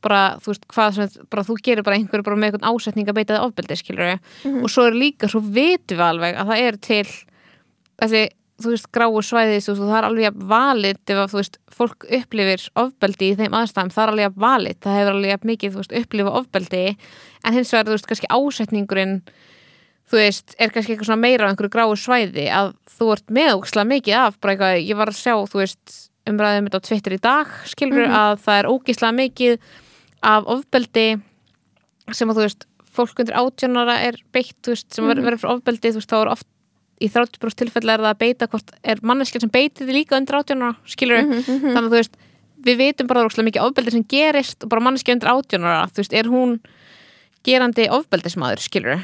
bara, þú veist, hvað sem, bara þú gerir bara einhverju bara með einhvern ásetning að beita það ofbeldi skilur Mhm. og svo er líka, svo vitum við alveg að það er til þessi, þú veist, gráu svæðis og það er alveg valið ef að, þú veist, fólk upplifir ofbeldi í þeim aðstæðum, það er alveg valið það hefur alveg mikið, þú veist, upplifa ofbeldi en hins vegar, þú veist, kannski ásetningurinn þú veist, er kannski eitthvað svona meira á einhverju gráu svæði að þú ert meðúkslega mikið af, bara eitthvað, ég var að sjá þú veist, umræðum þetta á Twitter í dag skilur að það er ógislega mikið af ofbeldi sem að þú veist, fólk undir átjónara er beitt, þú veist, sem verður fyrir ofbeldi þú veist, þá er oft í 30% tilfelli er það að beita hvort er manneskja sem beitir því líka undir átjónara, skilur þannig að þú veist, við vitum bara ógislega mikið ofbeldi sem gerist og bara manneskja undir átjónara þú veist, er hún gerandi ofbeldismadur, skilur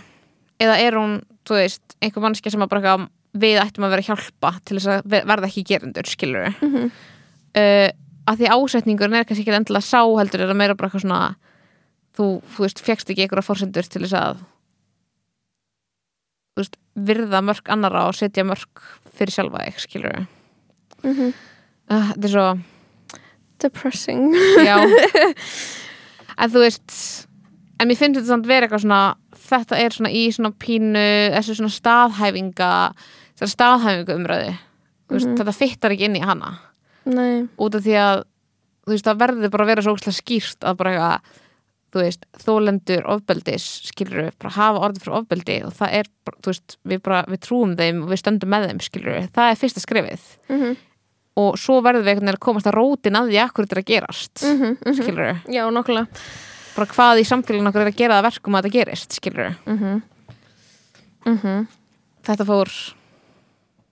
eða er hún, þú veist, einhver mannskja sem að bara eitthvað, við ættum að vera að hjálpa til þess að ve- verða ekki gerendur, skilur mm uh, að því ásetningurinn er kannski ekki endilega sá heldur er að meira bara eitthvað svona þú, þú veist, fegst ekki einhverja fórsendur til þess að þú veist, virða mörg annara og setja mörg fyrir sjálfa þig, skilur mm -hmm. uh, þetta er svo depressing. Já. [laughs] En þú veist En mér finnst þetta samt vera eitthvað svona Þetta er svona í svona pínu Þessu svona staðhæfinga Þetta staðhæfinga umræði veist, Þetta fittar ekki inn í hana. Nei, Út af því að Þú veist, það verður bara að vera svo skýrt Að bara eitthvað Þú veist, þólendur ofbeldis skilur bara hafa orðið fyrir ofbeldi og það er, þú veist, við bara, við trúum þeim og við stöndum með þeim, skilur það er fyrsta skrefið. Mm og svo verður við einhvern veginn að komast að rótin að því að hverju þetta er að gerast, -hmm. skilur já, nokkulega bara hvað í samfélaginu okkur er að gera það verkum að þetta gerist, skilur mm -hmm. þetta fór,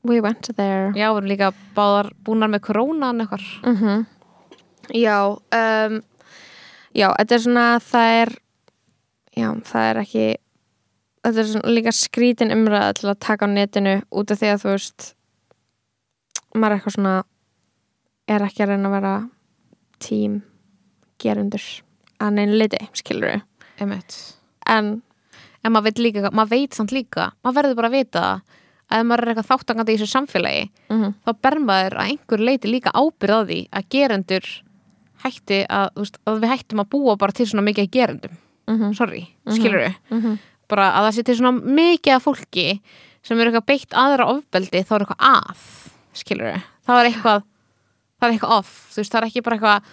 we went there. Já, við erum líka báðar búnar með koronan eitthvað. Mm já um, já, þetta er svona það er já, það er ekki þetta er svona líka skrítin umræða til að taka á netinu út af því að þú veist maður er eitthvað svona er ekki að reyna að vera tím gerundur að neina liti, skilur við en en maður veit líka, maður veit samt líka maður verður bara að vita að ef maður er eitthvað þáttangandi í þessu samfélagi mm þá ber maður að einhver leiti líka ábyrð á því að gerendur hætti að, þú veist, að við hættum að búa bara til svona mikið gerendum. -hmm. sorry, skilur við Mm -hmm. bara að það sé til svona mikið af fólki sem er eitthvað beitt aðra ofbeldi þá er eitthvað að, skilur við það er eitthvað, það er eitthvað off þú veist, það er ekki bara eitthvað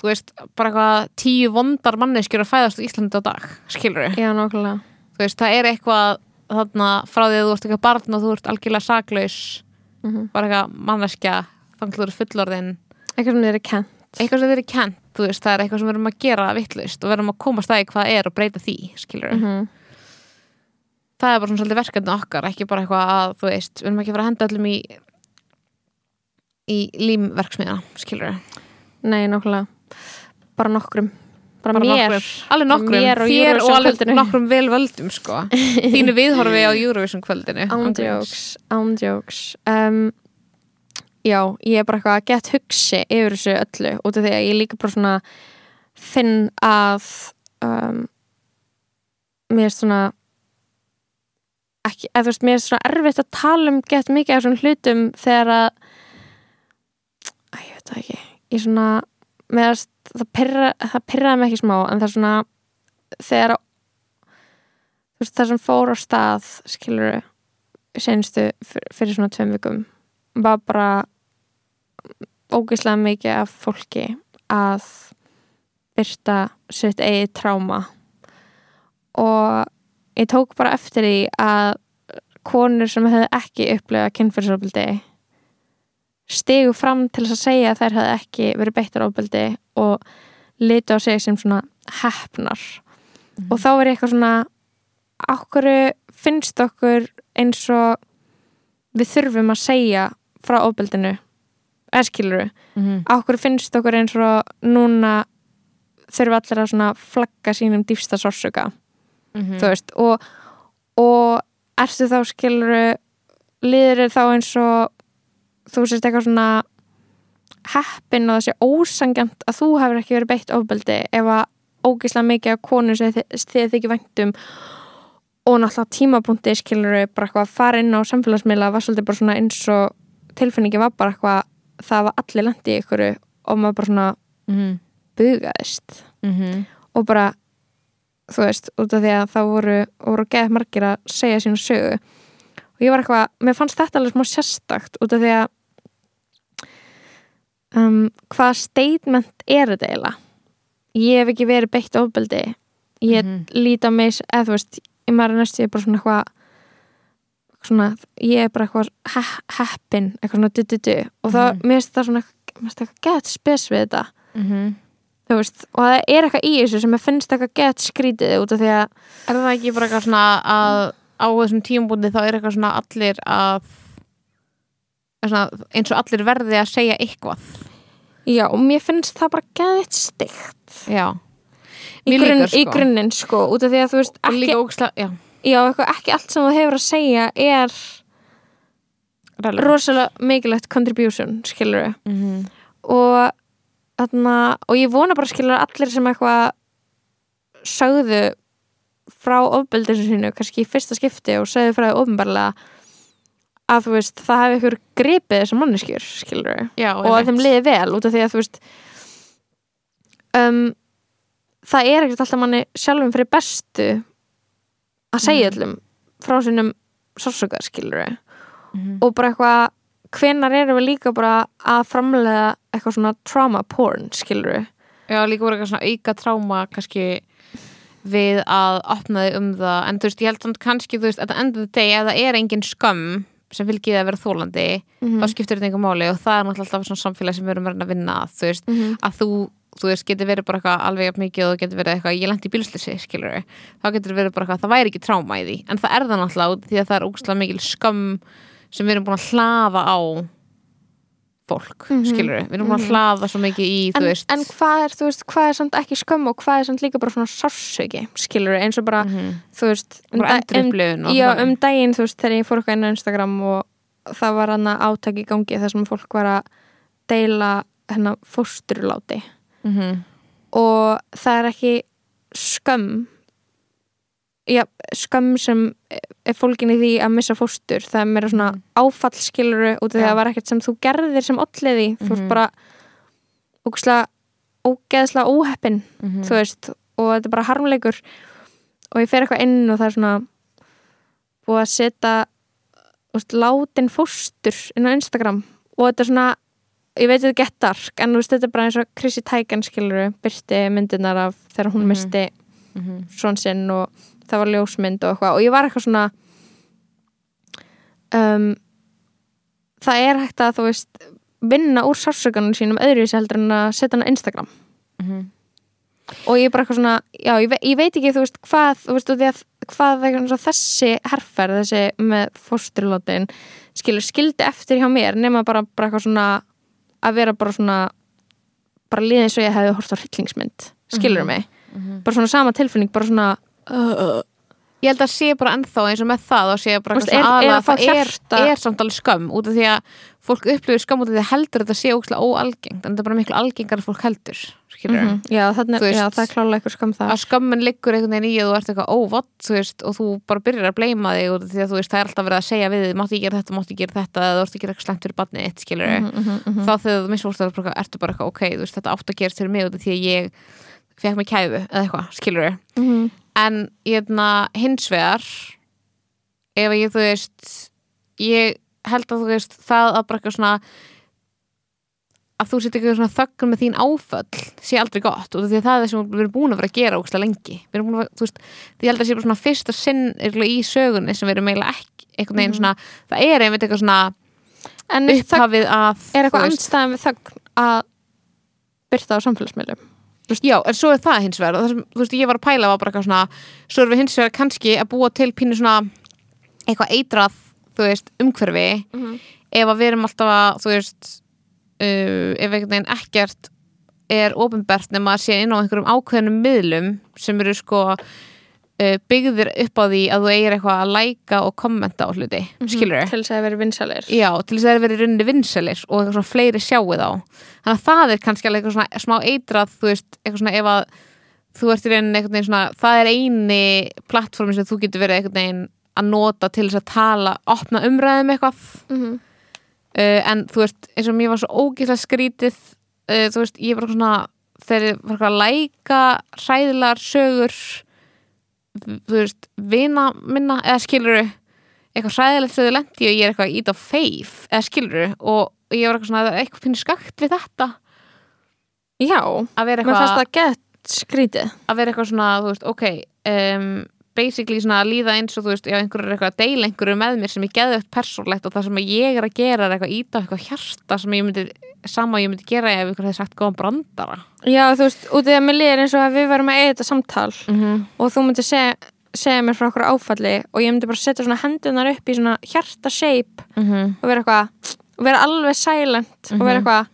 þú veist, bara eitthvað tíu vondar manneskjur að fæðast í Íslandi á dag, skilur við Já, nákvæmlega. Þú veist, það er eitthvað þarna frá því að þú ert eitthvað barn og þú ert algjörlega saklaus Mhm. bara eitthvað manneskja þannig að þú ert fullorðin. Eitthvað sem þið er kent eitthvað sem þeir eru kent, þú veist, það er eitthvað sem við erum að gera vittlust og við erum að komast að því hvað það er og breyta því, skilur Mhm. það er bara svona svolítið verkefni okkar ekki bara eitthvað að, þú veist, við erum ekki að henda öllum í í límverksmiða, skilur Nei, nákvæmlega Bara nokkrum. Bara, Bara mér. nokkrum. alveg nokkrum, Mér og þér og alveg nokkrum vel völdum sko. [laughs] þínu viðhorfi á Eurovision kvöldinu. Ándjóks Ándjóks um, Já, ég er bara eitthvað að gett hugsi yfir þessu öllu út af því að ég líka bara svona finn að um, mér er svona ekki, eða þú veist, mér er svona erfitt að tala um gett mikið af þessum hlutum þegar að Æ, ég veit það ekki. Ég svona, með að það pyrra, það pyrraði mig ekki smá en það er svona þegar þú veist, það sem fór á stað skilur senstu fyrir svona tveim vikum var bara ógeðslega mikið af fólki að byrta sitt eigið tráma. Og ég tók bara eftir því að konur sem hefði ekki upplegað kynfyrirsofbildi stigu fram til þess að segja að þær hefði ekki verið beittar ofbildi og litu á sig sem svona hefnar og þá er ég eitthvað svona okkur finnst okkur eins og við þurfum að segja frá ofbildinu eða skilur mm -hmm. okkur finnst okkur eins og núna þurfum allir að svona flagga sínum dýfsta sársöka þú veist og, og ertu þá skilur liður þá eins og þú sést eitthvað svona heppin og það sé ósangjant að þú hefur ekki verið beitt ofbeldi ef að ógislega mikið af konu sem þið, þykir væntum og náttúrulega tímapunkti skilur bara eitthvað að fara inn á samfélagsmiðla var svolítið bara svona eins og tilfinningi var bara eitthvað það var allir landi í ykkur og maður bara svona mm -hmm. bugaðist Mm -hmm. og bara þú veist, út af því að það voru, voru geð margir að segja sína sögu og ég var eitthvað, mér fannst þetta alveg smá sérstakt út af því að um, hvað statement er þetta eiginlega ég hef ekki verið beitt ofbeldi ég Mhm. lít á mig eða þú veist, ég maður er næstu ég er bara svona eitthvað svona, ég er bara eitthvað he heppin, eitthvað svona du-du-du og þá, Mhm. mér finnst það svona mér finnst eitthvað gett spes við þetta Mm -hmm. þú veist, og það er eitthvað í þessu sem ég finnst eitthvað gett skrítið út af því að Er það ekki bara eitthvað svona að á þessum tímabúndi þá er eitthvað svona allir að svona, eins og allir verði að segja eitthvað já, og mér finnst það bara gett stygt Já í, grunn, líka, sko. í grunninn sko, út af því að þú veist ekki, ógislega, já já, eitthvað, ekki allt sem þú hefur að segja er relevant. rosalega mikilvægt contribution, skilur við mm -hmm. og þarna, og ég vona bara skilur að allir sem eitthvað sögðu frá ofbeldinu sínu, kannski í fyrsta skipti og sögðu frá því ofnbarlega að þú veist, það hefði ykkur gripið þessar manneskjur, skilur við Já, og að þeim liði vel út af því að þú veist um, það er ekkert alltaf manni sjálfum fyrir bestu að segja Mhm. öllum frá sínum sársöka skilur við mm og bara eitthvað hvenar erum við líka bara að framlega eitthvað svona trauma porn skilur við Já, líka voru eitthvað svona auka tráma kannski við að opna þig um það. En þú veist, ég held samt kannski, þú veist, að það endur deg ef það er engin skömm sem fylgir að vera þólandi Mhm. þá skiptir þetta einhver máli og það er náttúrulega alltaf svona samfélag sem við erum verið að vinna að, þú veist, Mhm. að þú þú veist, getur verið bara eitthvað alveg mikið og getur verið eitthvað, ég lendi í bílslýsi, skilur við þá getur verið bara eitthvað, það væri ekki tráma í því en það er það náttúrulega því að það er ógustlega mikil skömm sem við erum búin að hlaða á fólk, Mhm. skilur við við erum búin að Mhm. hlaða svo mikið í, en, en hvað er, þú veist, hvað er samt ekki skömm og hvað er samt líka bara svona sársöki skilur við, eins og bara, Mhm. þú veist um, um, já, um daginn, þú veist, þegar ég fór eitthvað inn á Instagram og það var hann að átaki í gangi þar sem fólk var að deila hennar fósturláti Mhm. og það er ekki skömm já, skömm sem er fólkin í því að missa fóstur það er meira svona Mhm. áfallskiluru út af því að það var ekkert sem þú gerðir sem olliði, þú Mhm. veist bara ógeðslega ógeðslega óheppin Mhm. þú veist, og þetta er bara harmleikur og ég fer eitthvað inn og það er svona búið að setja látin fóstur inn á Instagram og þetta er svona ég veit þetta er gett dark en úst, þetta er bara eins og Chrissy Teigen skilur byrti myndirnar af þegar hún Mhm. misti Mhm. svon sinn og það var ljósmynd og eitthvað. Og ég var eitthvað svona um, það er hægt að þú veist vinna úr sársökanum sínum öðruvísi heldur en að setja hann á Instagram. Mhm. og ég er bara eitthvað svona já, ég, ve ég veit ekki þú veist hvað þú veist, að, hvað er og þessi herferð þessi með fósturlótin skilur skildi eftir hjá mér nema bara, bara eitthvað svona að vera bara svona bara líða eins og ég hefði hort á hryllingsmynd. Skilur mig, bara svona sama tilfinning bara svona uh, Ég held að sé bara ennþá eins og með það og sé bara eitthvað er- er að það er, er samt alveg skömm út af því að fólk upplifir skömm út af því að heldur þetta sé ókslega óalgengt en þetta er bara miklu algengar að fólk heldur skilur mhm, já, Þú veist, já, það er klálega eitthvað skam það að skömmin liggur einhvern veginn í að þú ert eitthvað óvott þú veist, og þú bara byrjar að bleima þig út af því að veist, það er alltaf verið að segja við mátti ég gera þetta, mátti ég gera þetta eða þú ert að gera eitthvað slemt fyrir barnið skilur Mhm, mhm, mhm. þá þegar þú missfórst það eitthvað fekk mig kæfu eða eitthvað, skilur Mhm. en ég hins vegar ef ég, þú veist ég held að þú veist það að bara eitthvað svona að þú setja eitthvað svona þöggun með þín áföll sé aldrei gott. Og því að það er það sem við erum búin að vera að gera ógstlega lengi. Við erum búin að, þú veist, því ég held að sé bara svona fyrsta sinn í sögunni sem við erum eiginlega ekki einhvern veginn svona, það er einmitt eitthvað svona upphafið að er eitthvað andstæðan við þögn að byrta á samfélagsmiðlum Já, en svo er það hins vegar. Það sem, þú veist, ég var að pæla var bara eitthvað svona svo erum við hins vegar kannski að búa til pínu svona eitthvað eitrað, þú veist, umhverfi. Ef að við erum alltaf að, þú veist uh, ef einhvern veginn ekkert er ofinbert nema að sé inn á einhverjum ákveðnum miðlum sem eru sko byggðir upp á því að þú eigir eitthvað að læka og kommenta á hluti, skilur til þess að það veri vinsalir Já, til þess að það er verið runni vinselir og eitthvað svona fleiri sjáu þá. Þannig að það er kannski alveg eitthvað svona smá eitrað þú veist, eitthvað svona ef að þú ert í rauninni einhvern veginn svona það er eini plattformi sem þú getur verið einhvern veginn að nota til þess að tala opna umræðum eitthvað. Mhm. uh, en þú veist, eins og mér var svo ógíslega skrítið uh, þú veist, ég var eitthvað svona þegar ég var eitthvað að læka hræðilegar sögur þú veist, vina minna eða skiluru eitthvað hræðilegt sem þau lendi og ég er eitthvað ít á feif eða skiluru og ég var eitthvað svona "Það er eitthvað finnir skakt við þetta? Já, að vera eitthvað, skrítið. Að vera eitthvað svona þú veist, ok um, basically svona að líða eins og þú veist, já, einhverju er eitthvað að deila einhverju með mér sem ég geði upp persónlegt og það sem ég er að gera er eitthvað ít á eitthvað hjarta sem ég myndi, sama ég myndi gera ef ykkur hefði sagt góðan brandara já, þú veist, út í að mér líður eins og að við varum að eiga þetta samtal mm -hmm. og þú myndir segja, segja mér frá okkur áfalli og ég myndi bara setja svona hendunar upp í svona hjarta shape Mm og vera eitthvað og vera alveg silent og vera Mhm. eitthvað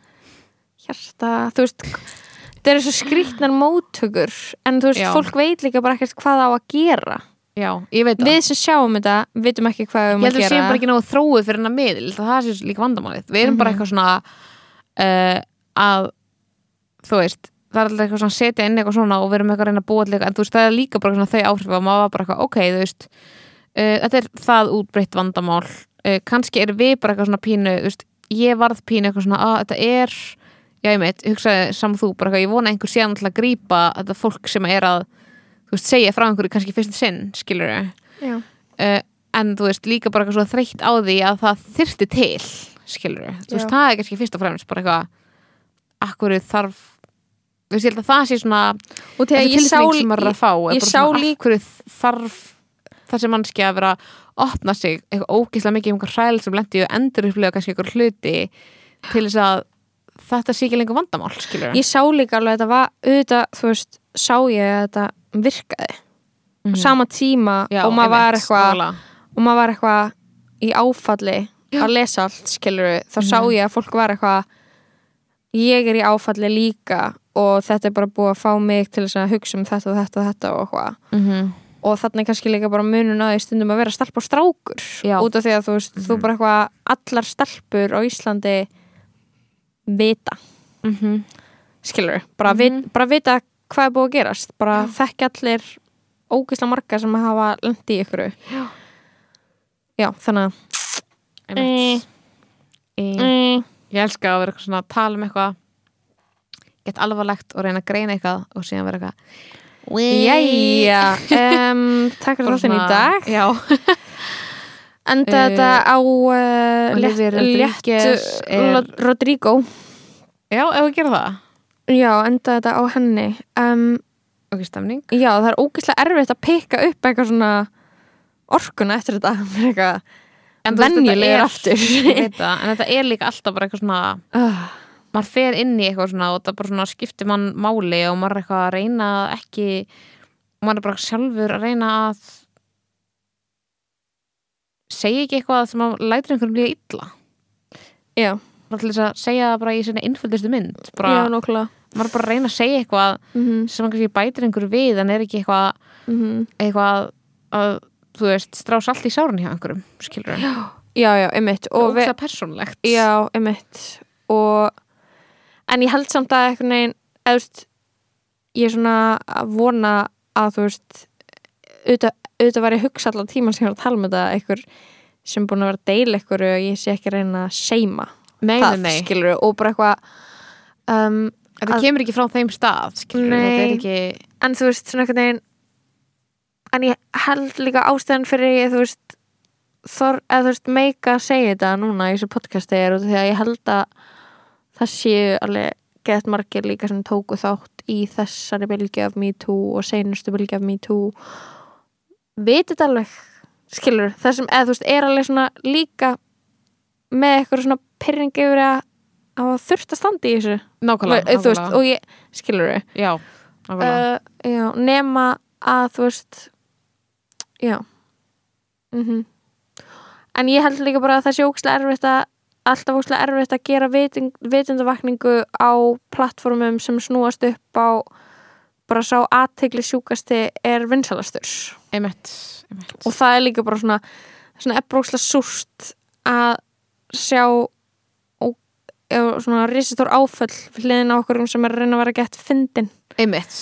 hjarta, þú veist þetta eru svo skrýtnar móttökur en þú veist, Já. fólk veit líka bara ekkert hvað það á að gera já, ég veit það við sem sjáum þetta, vitum ekki hvað við ég um held að að við séum gera bara ekki náðu þróið fyrir hennar miðl það það sé líka vandamálið við erum bara Mhm. eitthvað svona uh, að þú veist það er alltaf eitthvað svona að setja inn eitthvað svona og við erum eitthvað að reyna að búa eitthvað en þú veist það er líka bara svona þau áhrif og maður var bara eitthvað ok þú veist uh, þetta er það útbreytt vandamál. Uh, kannski er við bara eitthvað svona pínu þú veist, ég varð pínu eitthvað svona að þetta er já ég meit, hugsaði saman þú bara eitthvað, ég vona að einhver síðan til að grípa þetta fólk sem er að þú veist, segja frá einhverju kannski fyrst sinn en þú veist líka bara eitthvað svo þreytt á því að það þyrfti til skilur þú veist Já. það er kannski fyrst og fremst bara eitthvað akkur þarf þú veist ég held að það sé svona og þegar ég sá, að fá ég sá líka- þarf þessi mannski að vera að opna sig? Eitthvað ógislega mikið um eitthvað hræl sem lendi og endur upplega kannski eitthvað hluti til þess að þetta sé ekki lengur vandamál skilur ég sá líka alveg að þetta var auðvitað, þú veist, sá ég að þetta virkaði. Á sama tíma og maður var eitthvað og maður var eitthvað í áfalli að lesa allt, skilur þá sá Mhm. ég að fólk var eitthvað ég er í áfalli líka og þetta er bara búið að fá mig til að hugsa um þetta og þetta og þetta og eitthvað mm -hmm. og þannig kannski líka bara munun á því stundum að vera stelp og strákur Já. út af því að þú veist, þú bara eitthvað allar stelpur á Íslandi vita Mm -hmm. skilur, bara, Mhm. vit, bara vita hvað er búið að gerast, bara þekki allir ógislega marga sem hafa lendi í ykkur Já. já, þannig að mm. mm, ég elska að vera eitthvað svona að tala um eitthvað gett alvarlegt og reyna að greina eitthvað og síðan vera eitthvað Jæja, um, [laughs] takk fyrir Bara þáttinn í dag. Já, [laughs] Enda Eh, þetta á uh, Olivia létt, Rodríguez létt Ro- Rodrigo. Já, ef við gerum það. Já, enda þetta á henni. Um, Ok, stemning. Já, það er ógeðslega erfitt að pikka upp eitthvað svona orkuna eftir þetta. [laughs] Eitthvað En þetta venjulegur aftur. [laughs] það, En þetta er líka alltaf bara eitthvað svona uh, maður fer inn í eitthvað svona og það bara svona skiptir mann máli og maður er eitthvað að reyna ekki maður er bara sjálfur að reyna að segja ekki eitthvað sem að lætur einhverjum líka illa. Já, bara til þess að segja það bara í sinni innföldustu mynd bara, já, nokkula maður er bara að reyna að segja eitthvað mm -hmm. sem maður kannski bætir einhverju við en er ekki eitthvað, mhm. eitthvað að, þú veist, strá salt í sárun hjá einhverjum, skilur við Já, já, einmitt. Og og við, það persónlegt Já, einmitt. Og en ég held samt að eitthvað neginn veist ég er svona að vona að þú veist auðvitað, var ég að hugsa allan tíma sem ég var að tala með þetta einhver sem er búin að vera að deila einhver og ég sé ekki að reyna að seima nei, það, nei, skilur og bara eitthvað um, þetta að- kemur ekki frá þeim stað skilur Nei. er ekki en þú veist svona einhvern veginn en ég held líka ástæðan fyrir þú veist þor, eða þú veist meika að segja þetta núna í þessu podcasti er út af því að ég held að það séu alveg gett margir líka sem tóku þátt í þessari bylgi af MeToo og seinustu bylgi af MeToo. Vitið alveg skilur þessum, eða þú veist, er alveg svona líka með eitthvað svona pyrringi yfir að hafa þurft að standa í þessu. Nákvæmlega, Þú veist, nákvæmlega. og ég, skilur þau já, nákvæmlega. Uh, já, nema að þú veist já. Mm en ég held líka bara að það sé ókslega erfitt að alltaf ókslega erfitt að gera vitundavakningu á plattformum sem snúast upp á bara sá aðtegli sjúkasti er vinsalastur og það er líka bara svona svona er brókslega súrt að sjá og, og svona risastór áföll fyrir hliðin á okkur sem er að reyna að vera gett fyndin einmitt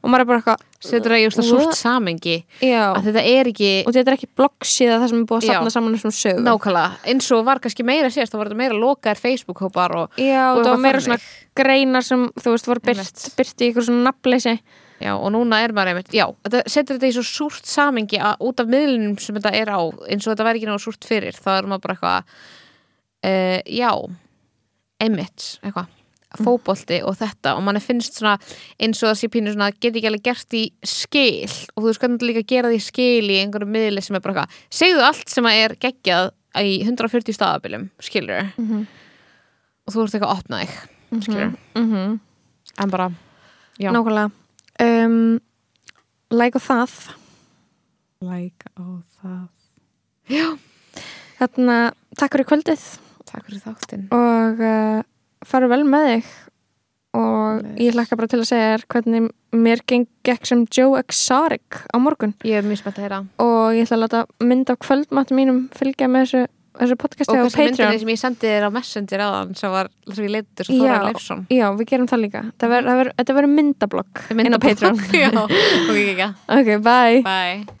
og maður er bara eitthvað setur það í úrst að súrt samengi að þetta er ekki og þetta er ekki bloggsíða það sem er búið að Já. safna saman þessum sögum. Nákvæmlega. Eins og var kannski meira sérst þá var þetta meira lokaðir Facebook-hópar og, já, og og það var meira þannig. svona greinar sem þú veist voru byrt, byrt í ykkur svona nafnleysi. Já, og núna er maður einmitt já, þetta setur þetta í svo súrt samengi að, út af miðlunum sem þetta er á eins og þetta væri ekki náðu súrt fyrir þá er maður bara eitthvað uh, já, einmitt eitthvað fótbolti og þetta og manni finnst svona eins og það sé pínu svona get ekki alveg gert í skil og þú veist hvernig líka að gera því skil í einhverju miðli sem er bara eitthvað, segðu allt sem að er geggjað í 140 staðabilum skilur mm -hmm. og þú ert eitthvað að opna þig skilur, mm -hmm. en bara Já. nákvæmlega. Um, like og það. Like á það. Já, þarna, takk fyrir kvöldið. Takk fyrir þáttinn. Og uh, faru vel með þig. Og Bless. ég hlakka bara til að segja þér hvernig mér geng gekk sem Joe Exotic á morgun. Ég er mjög spennt að heyra. Og ég ætla að láta mynd af kvöldmatt mínum fylgja með þessu, þessu podcasti og á þessi myndinni sem ég sendi þér á Messenger aðan sem var, sem ég leitur svo. Þóra Leifsson. Já, við gerum það líka. Það ver, það ver, Þetta verður myndablogg inn á Patreon. [laughs] Já, ok, Ok, bye. Bye